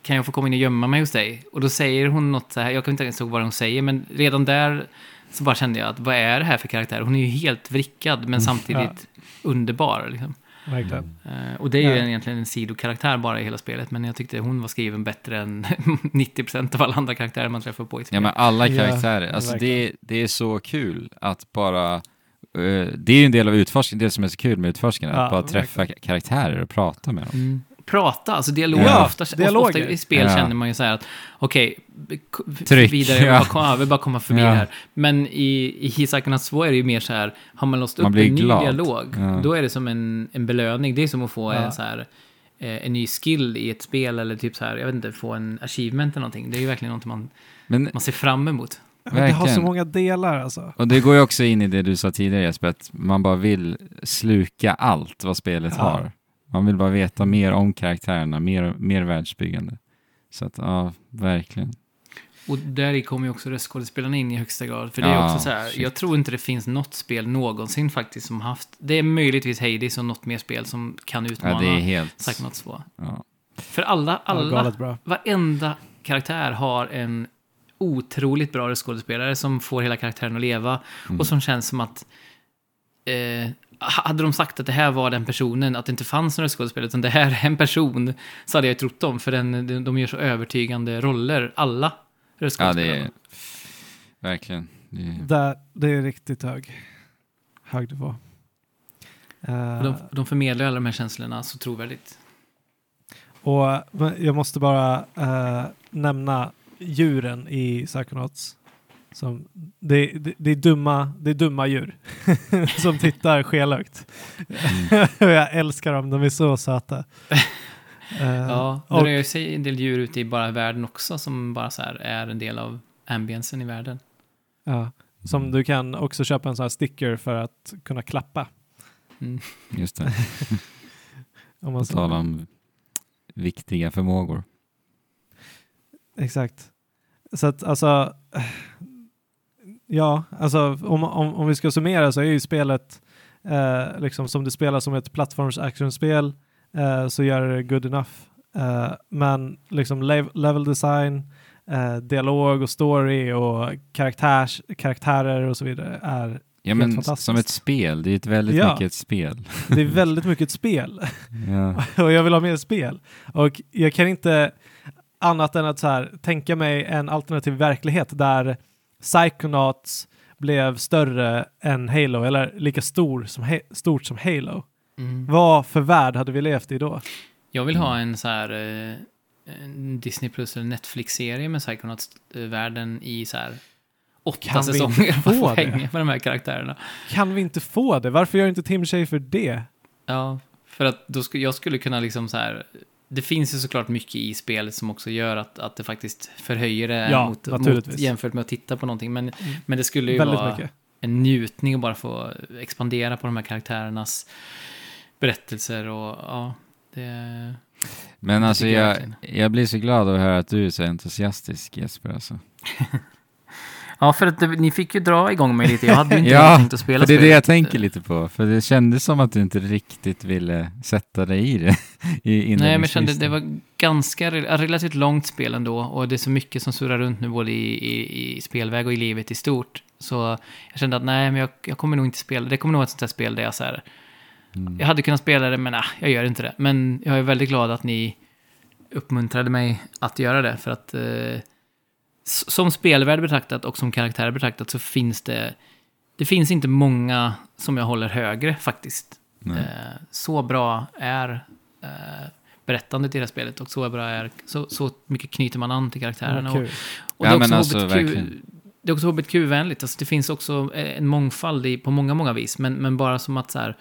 kan jag få komma in och gömma mig hos dig? Och då säger hon något så här, jag kan inte ens ihåg vad hon säger, men redan där så bara kände jag att vad är det här för karaktär? Hon är ju helt vrickad, men samtidigt underbar. Liksom. Verkligen. Eh, och det är ju Ja. en, egentligen en sidokaraktär bara i hela spelet, men jag tyckte hon var skriven bättre än [LAUGHS] 90% av alla andra karaktärer man träffar på i ett spel. Ja, men alla Ja, karaktärer. alltså det, verkligen. det är så kul att bara... eh, det är ju en del av utforskningen, det som är så kul med utforskningen, Ja, att bara träffa ka- karaktärer och prata med dem. Mm. Prata, alltså dialog. Ja, ofta, ofta i spel Ja. känner man ju så här att, okej, k- Tryck, vidare, ja. bara komma, jag vill bara komma förbi Ja. det här. Men i, i Hisakernas 2 är det ju mer så här, har man låst Man upp en ny glad. dialog, Ja. då är det som en, en belöning. Det är som att få Ja. en, så här, eh, en ny skill i ett spel, eller typ så här, jag vet inte, få en achievement eller någonting. Det är ju verkligen något man, Men, man ser fram emot. Men det har så många delar alltså. och det går ju också in i det du sa tidigare Jesper, att man bara vill sluka allt vad spelet Ja. har. Man vill bara veta mer om karaktärerna, mer, mer världsbyggande. Så att, ja, verkligen. Och där kommer ju också röstskådespelarna in i högsta grad. För det är Ja, också så här, shit. jag tror inte det finns något spel någonsin faktiskt som haft, det är möjligtvis Hades och något mer spel som kan Ja, utmana det är helt... Psychonauts 2. Ja. För alla, Ja, alla, bra. varenda karaktär har en otroligt bra röstskådespelare som får hela karaktären att leva Mm. och som känns som att eh, hade de sagt att det här var den personen, att det inte fanns några röstskådespelare, utan det här är en person, så hade jag trott dem, för den, de, gör så övertygande roller, alla ja, det röstskådespelare. är... Verkligen. Det är... Där, det är riktigt hög, hög nivå. Eh, Och de, de förmedlar alla de här känslorna så trovärdigt. Och jag måste bara eh, nämna djuren i Psychonauts. Som, det, det, det, är dumma, det är dumma djur [LAUGHS] som tittar skelögt. Mm. [LAUGHS] jag älskar dem, de är så söta. [LAUGHS] Eh, Ja, det och- rör sig en del djur ute i bara världen också som bara så här är en del av ambiensen i världen. ja, som du kan också köpa en sån här sticker för att kunna klappa. Mm. Just det. Om man På tal om viktiga förmågor. Exakt. Så att alltså, ja, alltså om, om, om vi ska summera så är ju spelet eh, liksom som det spelar som ett plattforms actionspel eh, så gör det good enough. Eh, men liksom lev- level design, eh, dialog och story och karaktärs, karaktärer och så vidare är, Ja, men fantastiskt. som ett spel. Det är ett väldigt Ja. mycket ett spel. [LAUGHS] det är väldigt mycket ett spel. Ja. [LAUGHS] och jag vill ha mer spel. Och jag kan inte annat än att så här, tänka mig en alternativ verklighet där Psychonauts blev större än Halo, eller lika stor som, stort som Halo, Mm. vad för värld hade vi levt i då? Jag vill ha en så här eh, en Disney Plus eller Netflix-serie med Psychonauts-världen i så här åtta Kan vi inte säsonger. [LAUGHS] få det? med de här karaktärerna. Kan vi inte få det? Varför gör inte Tim Schafer det? Ja, för att då skulle, jag skulle kunna liksom så här... Det finns ju såklart mycket i spelet som också gör att, att det faktiskt förhöjer det Ja, mot, mot, jämfört med att titta på någonting. Men, men det skulle ju Väldigt vara mycket. en njutning att bara få expandera på de här karaktärernas berättelser och ja, det... Men alltså jag jag blir så glad att höra att du är så entusiastisk Jesper alltså. [LAUGHS] Ja, för att ni fick ju dra igång mig lite. Jag hade ju inte [LAUGHS] Ja, tänkt att spela det är det jag tänker lite på, för det kändes som att du inte riktigt ville sätta dig i det. [LAUGHS] I Nej, men jag kände inledningsvis. det var ganska re- relativt långt spel ändå och det är så mycket som surrar runt nu både i, i, i spelväg och i livet i stort. Så jag kände att nej, men jag, jag kommer nog inte spela. Det kommer nog vara ett sånt här spel där jag så här, Mm. jag hade kunnat spela det men nej, jag gör inte det. Men jag är väldigt glad att ni uppmuntrade mig att göra det för att eh, som spelvärld betraktat och som karaktär betraktat så finns det det finns inte många som jag håller högre faktiskt. Eh, så bra är eh, berättandet i det här spelet och så bra är, så, så mycket knyter man an till karaktärerna. Ja, och, och Ja, det är men också alltså, HBTQ, verkligen. det är också HBTQ-vänligt, alltså det finns också eh, en mångfald i, på många, många vis, men, men bara som att så här,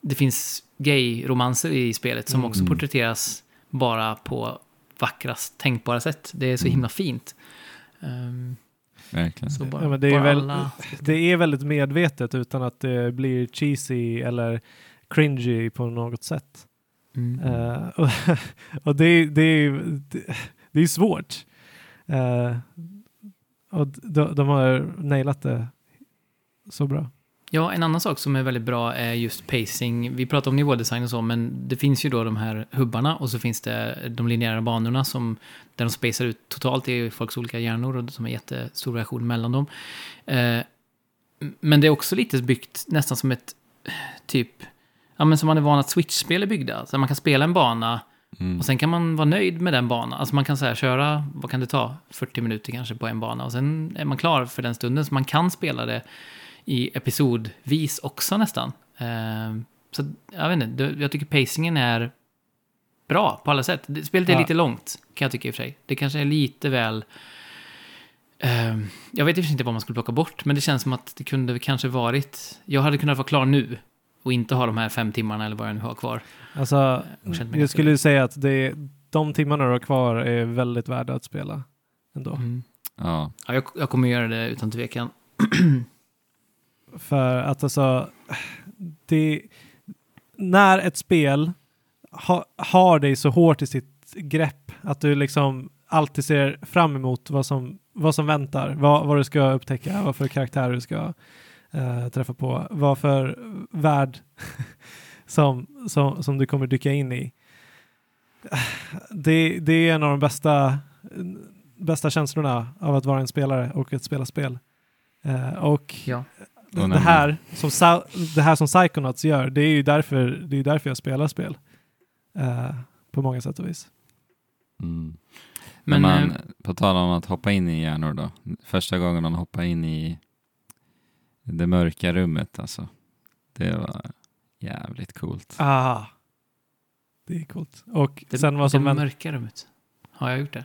det finns gay-romanser i spelet som Mm. också porträtteras bara på vackrast tänkbara sätt. Det är så Mm. himla fint. Ehm, Verkligen. så bara, Ja, men det är väl- alla... Det är väldigt medvetet utan att det blir cheesy eller cringy på något sätt. Mm. Eh, och [LAUGHS] och det, det, är- det, det är svårt. Eh, och de, de har nailat det så bra. Ja, en annan sak som är väldigt bra är just pacing. Vi pratar om nivådesign och så, men det finns ju då de här hubbarna och så finns det de linjära banorna som där de spacear ut totalt i folks olika hjärnor och som är jättestor variation mellan dem. Eh, men det är också lite byggt nästan som ett typ, ja men som man är van att Switch-spel är byggda. Så man kan spela en bana Mm. och sen kan man vara nöjd med den banan. Alltså man kan så här köra, vad kan det ta? 40 minuter kanske på en bana och sen är man klar för den stunden. Så man kan spela det i episodvis också nästan. Eh, så jag vet inte, jag tycker pacingen är bra på alla sätt. Det- Spelet är Ja. lite långt, kan jag tycka i och för sig. Det kanske är lite väl... eh, jag vet inte vad man skulle plocka bort, men det känns som att det kunde kanske varit... Jag hade kunnat vara klar nu och inte ha de här fem timmarna eller vad jag nu har kvar. Alltså, Jag mig jag ganska skulle säga att det, de timmarna du har kvar är väldigt värda att spela ändå. Mm. Ja. Ja, jag, jag kommer göra det utan tvekan. [CLEARS THROAT] För att alltså, det, när ett spel ha, har dig så hårt i sitt grepp att du liksom alltid ser fram emot vad som, vad som väntar, vad, vad du ska upptäcka, vad för karaktär du ska eh, träffa på, vad för värld [LAUGHS] som, som, som du kommer dyka in i. Det, det är en av de bästa, bästa känslorna av att vara en spelare och att spela spel. Eh, och Ja. Det här, som, Sa- det här som Psychonauts gör, det är ju därför, det är därför jag spelar spel. Eh, på många sätt och vis. Mm. Men, Men man, eh, på tal om att hoppa in i hjärnor då. Första gången man hoppade in i det mörka rummet alltså. Det var jävligt coolt. Ah, det är coolt. Och det, sen vad som det mörka rummet. Har jag gjort det?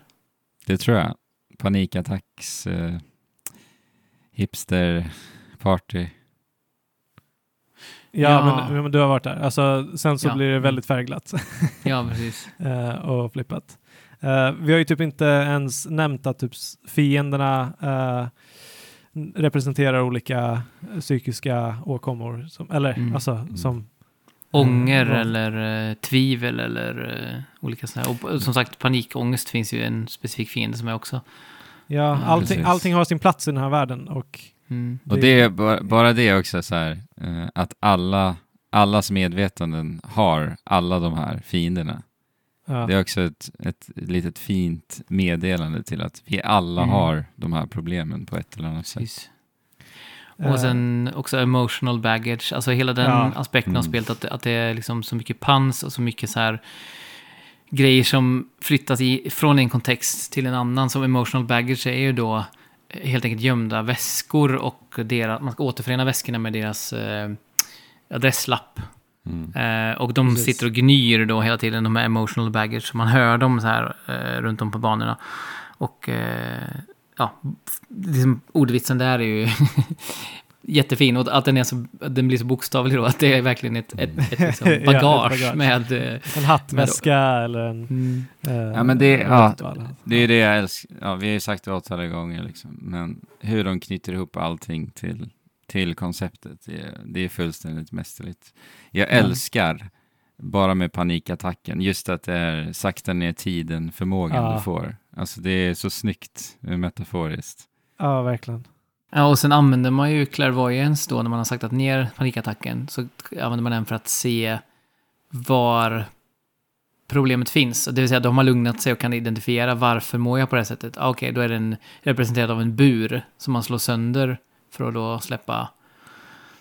Det tror jag. Panikattacks eh, hipster party. Ja, Ja. Men, men du har varit där. Alltså, sen så Ja. blir det väldigt färgglatt Ja, precis. [LAUGHS] eh, och flippat. Eh, vi har ju typ inte ens nämnt att typ fienderna n- representerar olika psykiska åkommor. Som, eller Mm. alltså som... Ånger Mm, eller tvivel eller olika sådana här. Och som sagt, panikångest finns ju en specifik fiende som är också. Ja, Ja, allting, allting har sin plats i den här världen och Mm. Och det är bara, bara det också så här, eh, att alla, allas medvetanden har alla de här fienderna. ja. Det är också ett, ett litet fint meddelande till att vi alla Mm. har de här problemen på ett eller annat sätt. Precis. Eh, Och sen också emotional baggage, alltså hela den Ja. aspekten av Mm. spelet, att, det- att det är liksom så mycket pans och så mycket så här grejer som flyttas i, från en kontext till en annan. Som emotional baggage är ju då helt enkelt gömda väskor och deras, man ska återförena väskorna med deras eh, adresslapp. Mm. Eh, och de Precis. sitter och gnyr då hela tiden, de här emotional baggage. Så man hör dem så här eh, runt om på banorna. Och eh, ja, liksom, ordvitsen där är ju [LAUGHS] jättefin. Och att den, är så, den blir så bokstavlig då, att det är verkligen ett, ett, ett, liksom [LAUGHS] Ja, ett bagage, bagage. med... Eh, En hattväska eller en... mm, eh, Ja, men det- ja. Det är det jag älskar. Ja, vi har ju sagt det åtaliga gånger, liksom. men hur de knyter ihop allting till, till konceptet, det är, det är fullständigt mästerligt. Jag Ja. älskar, bara med panikattacken, just att det är sakta ner tiden, förmågan Ja. du får. Alltså det är så snyggt metaforiskt. Ja, verkligen. Ja, och sen använder man ju clairvoyance då när man har saktat ner panikattacken. Så använder man den för att se var problemet finns. Det vill säga, då har lugnat sig och kan identifiera varför mår jag på det här sättet. Ah, Okej, då är den representerad av en bur som man slår sönder för att då släppa,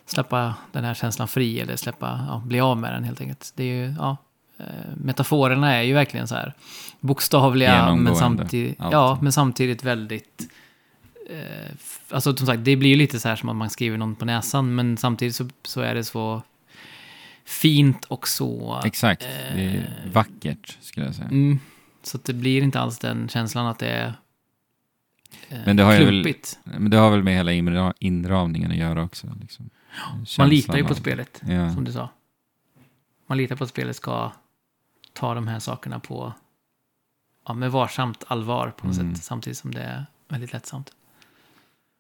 släppa den här känslan fri eller släppa, ja, bli av med den helt enkelt. Det är ju, ja, eh, metaforerna är ju verkligen så här bokstavliga, men samtidigt, ja, men samtidigt väldigt eh, Alltså som sagt, det blir ju lite så här som att man skriver någon på näsan, men samtidigt så, så är det så fint och så... Exakt, det är Eh. vackert skulle jag säga. Mm, så det blir inte alls den känslan att det är eh, Men det har ju väl- klumpigt. Men det har väl med hela inra- inramningen att göra också. Liksom. Man litar ju på av- spelet, Ja. som du sa. Man litar på att spelet ska ta de här sakerna på ja, med varsamt allvar på något Mm. sätt, samtidigt som det är väldigt lättsamt.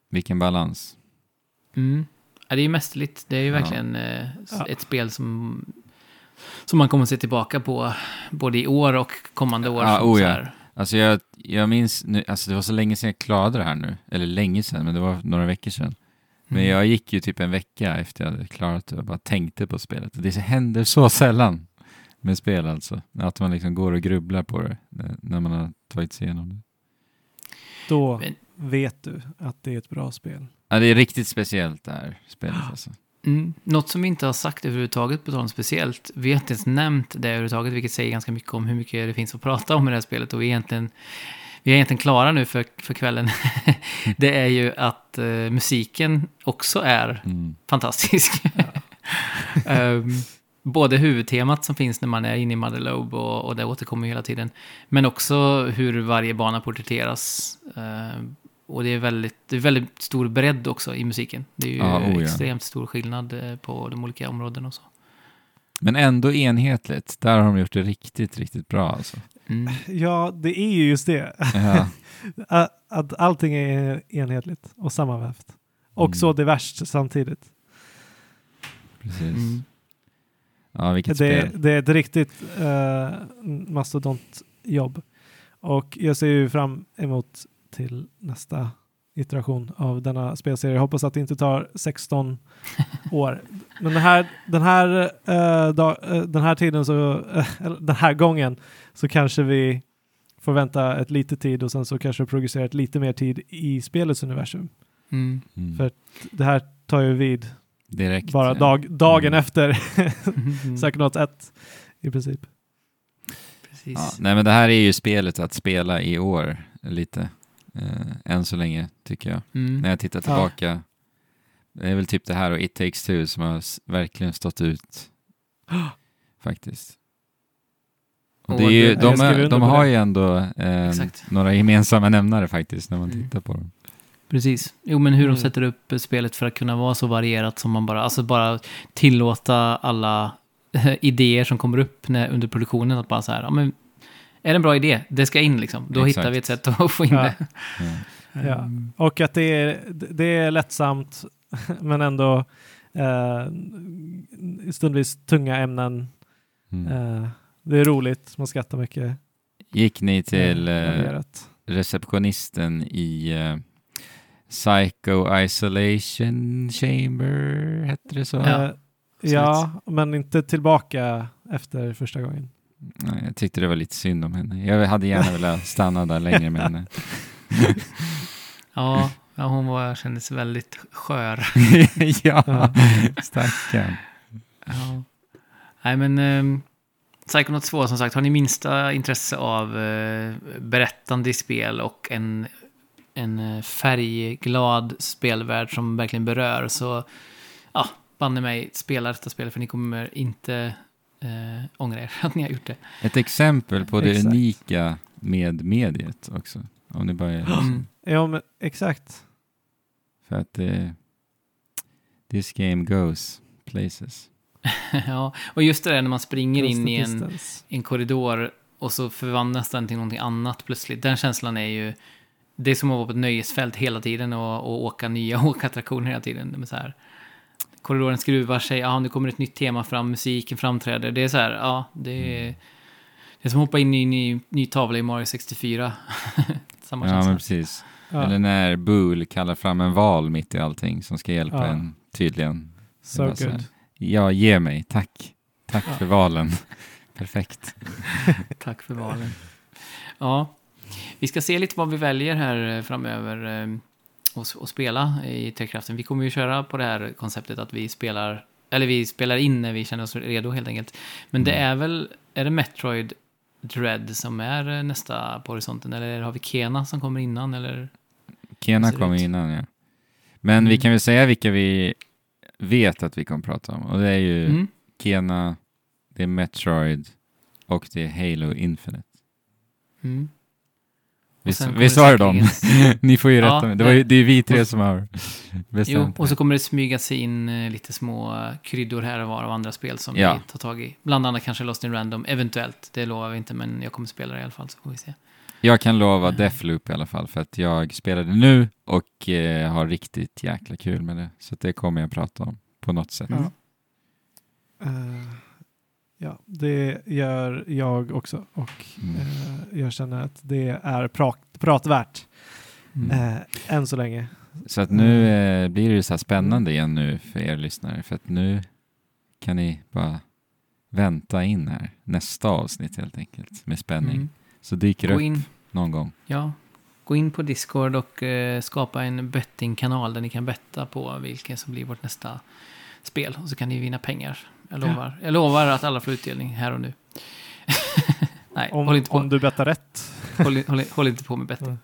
Vilken balans. Mm. Ja, det är ju mästerligt. Det är ju Ja. verkligen eh, Ja. ett spel som, som man kommer att se tillbaka på både i år och kommande år. Ja, som oh så ja. här. Alltså jag, jag minns, nu, alltså det var så länge sedan jag klarade det här nu. Eller länge sedan, men det var några veckor sedan. Men Mm. jag gick ju typ en vecka efter jag hade klarat det och bara tänkte på spelet. Det händer så sällan med spel alltså. Att man liksom går och grubblar på det när, när man har tagit sig igenom det. Då Men- vet du att det är ett bra spel. Ja, det är riktigt speciellt det här spelet alltså. Mm. Något som vi inte har sagt överhuvudtaget, på tal om speciellt, vi har inte ens nämnt det överhuvudtaget, vilket säger ganska mycket om hur mycket det finns att prata om i det här spelet. Och vi är egentligen, vi är egentligen klara nu för, för kvällen. [LAUGHS] det är ju att eh, musiken också är Mm. fantastisk. [LAUGHS] Ehm, både huvudtemat som finns när man är inne i Mother Lobe och, och det återkommer hela tiden. Men också hur varje bana porträtteras. Ehm, och det är, väldigt, det är väldigt stor bredd också i musiken. Det är ju Ja, oh ja. extremt stor skillnad eh, på de olika områdena och så. Men ändå enhetligt. Där har de gjort det riktigt, riktigt bra alltså. Mm. Ja, det är ju just det. Ja, [LAUGHS] Att, att allting är enhetligt och sammanvävt. Och Mm. så diverst samtidigt. precis. Mm. Ja, vilket Det, spel. det är ett riktigt uh, mastodontjobb. Och jag ser ju fram emot till nästa iteration av denna spelserie. Jag hoppas att det inte tar 16 [LAUGHS] år. Men den här, den här, eh, dag, eh, den här tiden, så, eh, den här gången, så kanske vi får vänta ett lite tid och sen så kanske progresserat lite mer tid i spelets universum. Mm. Mm. För- Det här tar ju vid Direkt. bara dag, dagen Mm. efter Mm. [LAUGHS] Psychonaut 1 i princip. Precis. Ja, nej, men det här är ju spelet att spela i år lite. Eh, än så länge, tycker jag. Mm. När jag tittar tillbaka. Det är väl typ det här och It takes two som har verkligen stått ut. [GASPS] Faktiskt. Och det är ju, de, är, de har ju ändå eh, några gemensamma nämnare faktiskt när man Mm. tittar på dem. Precis. Jo, men hur Mm. de sätter upp spelet för att kunna vara så varierat som man bara, alltså bara tillåta alla [LAUGHS] idéer som kommer upp när, under produktionen att bara så här, ja men, är det en bra idé? Det ska in liksom. Då Exakt. hittar vi ett sätt att [LAUGHS] få in Ja. det. Ja. Ja. Mm. Och att det är, det är lättsamt [LAUGHS] men ändå eh, stundvis tunga ämnen. Mm. Eh, det är roligt, man skrattar mycket. Gick ni till Eh, receptionisten i eh, Psycho Isolation Chamber, hette det så? Ja. Eh, ja, men inte tillbaka efter första gången. Jag tyckte det var lite synd om henne. Jag hade gärna velat stanna där längre med henne. [LAUGHS] Ja, hon var, kändes väldigt skör. [LAUGHS] ja, Ja. stackarn. Ja. Nej, men um, Psychonauts 2, som sagt, har ni minsta intresse av eh, berättande i spel och en, en eh, färgglad spelvärld som verkligen berör. Så ja, banne mig, spela detta spel för ni kommer inte eh, ångra er att ni har gjort det. Ett exempel på det Exakt. unika med mediet också. Om ni bara Mm. Ja, men exakt. För att det... This game goes places. [LAUGHS] ja, och just det där när man springer Just in i en, en korridor och så förvandlas den till någonting annat plötsligt. Den känslan är ju... Det är som att vara på ett nöjesfält hela tiden och, och åka nya [LAUGHS] åkattraktioner hela tiden. Det är så här, korridoren skruvar sig, ja nu kommer ett nytt tema fram, musiken framträder. Det är så här, ja, det är... Det är som att hoppa in i en ny, ny tavla i Mario 64. [LAUGHS] Samma Ja, känsla. men precis. Ja, Eller när Bool kallar fram en val mitt i allting som ska hjälpa Ja. en tydligen. so var så här. good. Ja, ge mig. Tack. Tack Ja. för valen. [LAUGHS] Perfekt. [LAUGHS] Tack för valen. Ja, vi ska se lite vad vi väljer här eh, framöver och, och spela i Trekraften. Vi kommer ju köra på det här konceptet att vi spelar, eller vi spelar in när vi känner oss redo helt enkelt. Men det Mm. är väl, är det Metroid Dread som är eh, nästa på horisonten? Eller har vi Kena som kommer innan? Eller? Kena kommer innan, ja. Men vi Mm. kan väl säga vilka vi vet att vi kommer prata om. Och det är ju Mm. Kena, det är Metroid och det är Halo Infinite. Mm. Visst, visst det var det dem? [LAUGHS] Ni får ju Ja, rätta mig. Det, var ju, det är vi tre som har [LAUGHS] Jo, bestämt och så det. kommer det smyga sig in eh, lite små eh, kryddor här och var av andra spel som Ja. vi tar tag i. Bland annat kanske Lost in Random, eventuellt. Det lovar vi inte, men jag kommer spela det i alla fall, så får vi se. Jag kan lova Deathloop i alla fall, för att jag spelade nu och eh, har riktigt jäkla kul med det. Så det kommer jag prata om på något sätt. Mm. Eh, ja, det gör jag också. Och Mm. eh, jag känner att det är prat, pratvärt Mm. eh, än så länge. Så att nu eh, blir det så här spännande igen nu för er lyssnare, för att nu kan ni bara vänta in här nästa avsnitt helt enkelt med spänning. Mm. Så dyker det upp in, någon gång. ja, gå in på Discord och eh, skapa en bettingkanal där ni kan betta på vilken som blir vårt nästa spel. Och så kan ni vinna pengar. Jag Ja. lovar, jag lovar att alla får utdelning här och nu. [LAUGHS] Nej, Om, håll, inte på, om du bettar rätt. håll, håll, håll inte på med betting. Mm.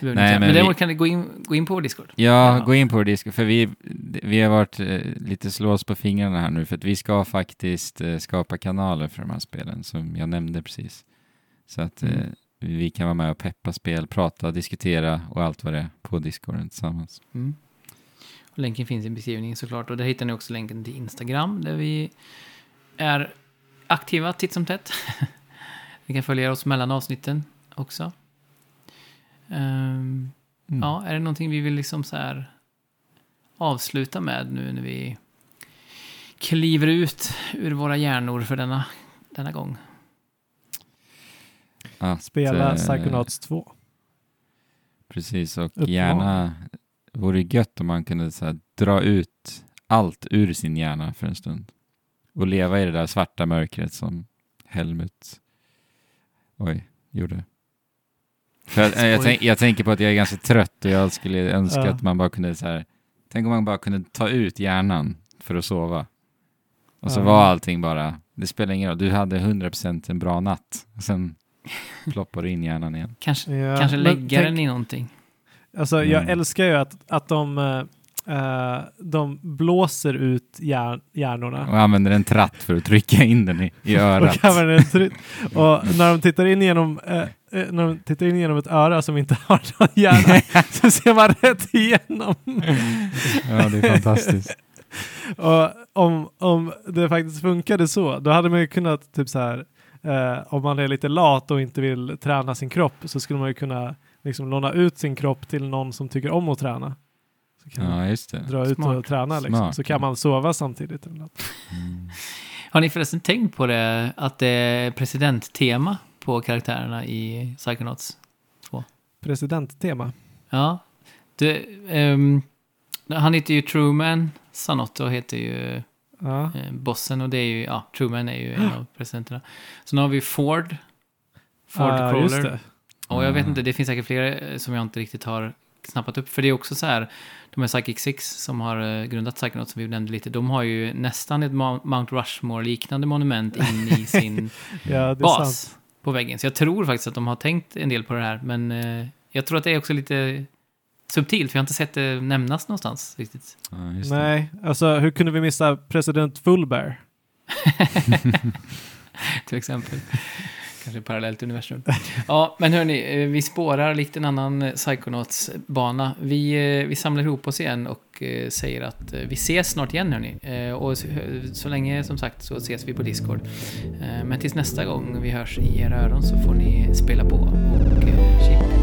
Det, Nej, men men däremot vi- kan ni gå in, gå in på vår Discord. Ja, Ja. gå in på vår Discord, för vi, vi har varit eh, lite slås på fingrarna här nu, för att vi ska faktiskt eh, skapa kanaler för de här spelen, som jag nämnde precis. Så att eh, Mm. vi kan vara med och peppa spel, prata, diskutera och allt vad det är på Discorden tillsammans. Mm. Länken finns i beskrivningen såklart. Och där hittar ni också länken till Instagram där vi är aktiva titt som tätt. [LAUGHS] ni kan följa oss mellan avsnitten också. Ehm, Mm. Ja, är det någonting vi vill liksom så här avsluta med nu när vi kliver ut ur våra hjärnor för denna, denna gång? Att, Spela eh, Psychonauts 2. Precis, och Uppmaning. gärna vore gött om man kunde så här, dra ut allt ur sin hjärna för en stund. Och leva i det där svarta mörkret som Helmut oj, gjorde. För eh, jag, [LAUGHS] Skoj. tänk, jag tänker på att jag är ganska trött och jag skulle önska Ja. att man bara kunde så här, tänk om man bara kunde ta ut hjärnan för att sova. Och så Ja. var allting bara, det spelar ingen roll, du hade 100% en bra natt. Och sen [LAUGHS] ploppar du in hjärnan igen. Kanske, Ja, kanske lägga tänk- den i någonting. Alltså, jag Mm. älskar ju att, att de, eh, de blåser ut hjär, hjärnorna. Och använder en tratt för att trycka in den i, i [LAUGHS] örat. Och, [LAUGHS] och när de tittar in genom eh, när de tittar in genom ett öra som inte [LAUGHS] har någon hjärna så ser man rätt igenom. ja, det är fantastiskt. Och om, om det faktiskt funkade så, då hade man ju kunnat typ så här, eh, om man är lite lat och inte vill träna sin kropp så skulle man ju kunna liksom låna ut sin kropp till någon som tycker om att träna. Så kan man Ja, just det. dra ut Smart. och träna liksom. Smart. Så kan man sova samtidigt. Eller något. Mm. Har ni förresten tänkt på det, att det är presidenttema på karaktärerna i Psychonauts? Presidenttema. Ja. Det, ehm, han heter ju Truman, Sanotto heter ju Ja. eh, bossen och det är ju, ja, Truman är ju en [GASPS] av presidenterna. Sen har vi Ford, Ford just Crawler. Det. Och jag vet Ah. inte, det finns säkert flera eh, som jag inte riktigt har snappat upp. För det är också så här, de här Psychic Six som har eh, grundat Psychonauts som vi nämnde lite, de har ju nästan ett Mount Rushmore-liknande monument [LAUGHS] in i sin Ja, det är sant. bas på väggen. Så jag tror faktiskt att de har tänkt en del på det här, men eh, Jag tror att det är också lite subtilt, för jag har inte sett det nämnas någonstans riktigt. Ja, just det. Nej, alltså hur kunde vi missa president Fullbear? [LAUGHS] till exempel. Kanske parallellt universum. [LAUGHS] Ja, men hörni, eh, vi spårar likt en annan eh, Psychonauts-bana. Vi, eh, vi samlar ihop oss igen och säger att vi ses snart igen hörni. Och så, så länge som sagt så ses vi på Discord. Men tills nästa gång vi hörs i era öron så får ni spela på och chip.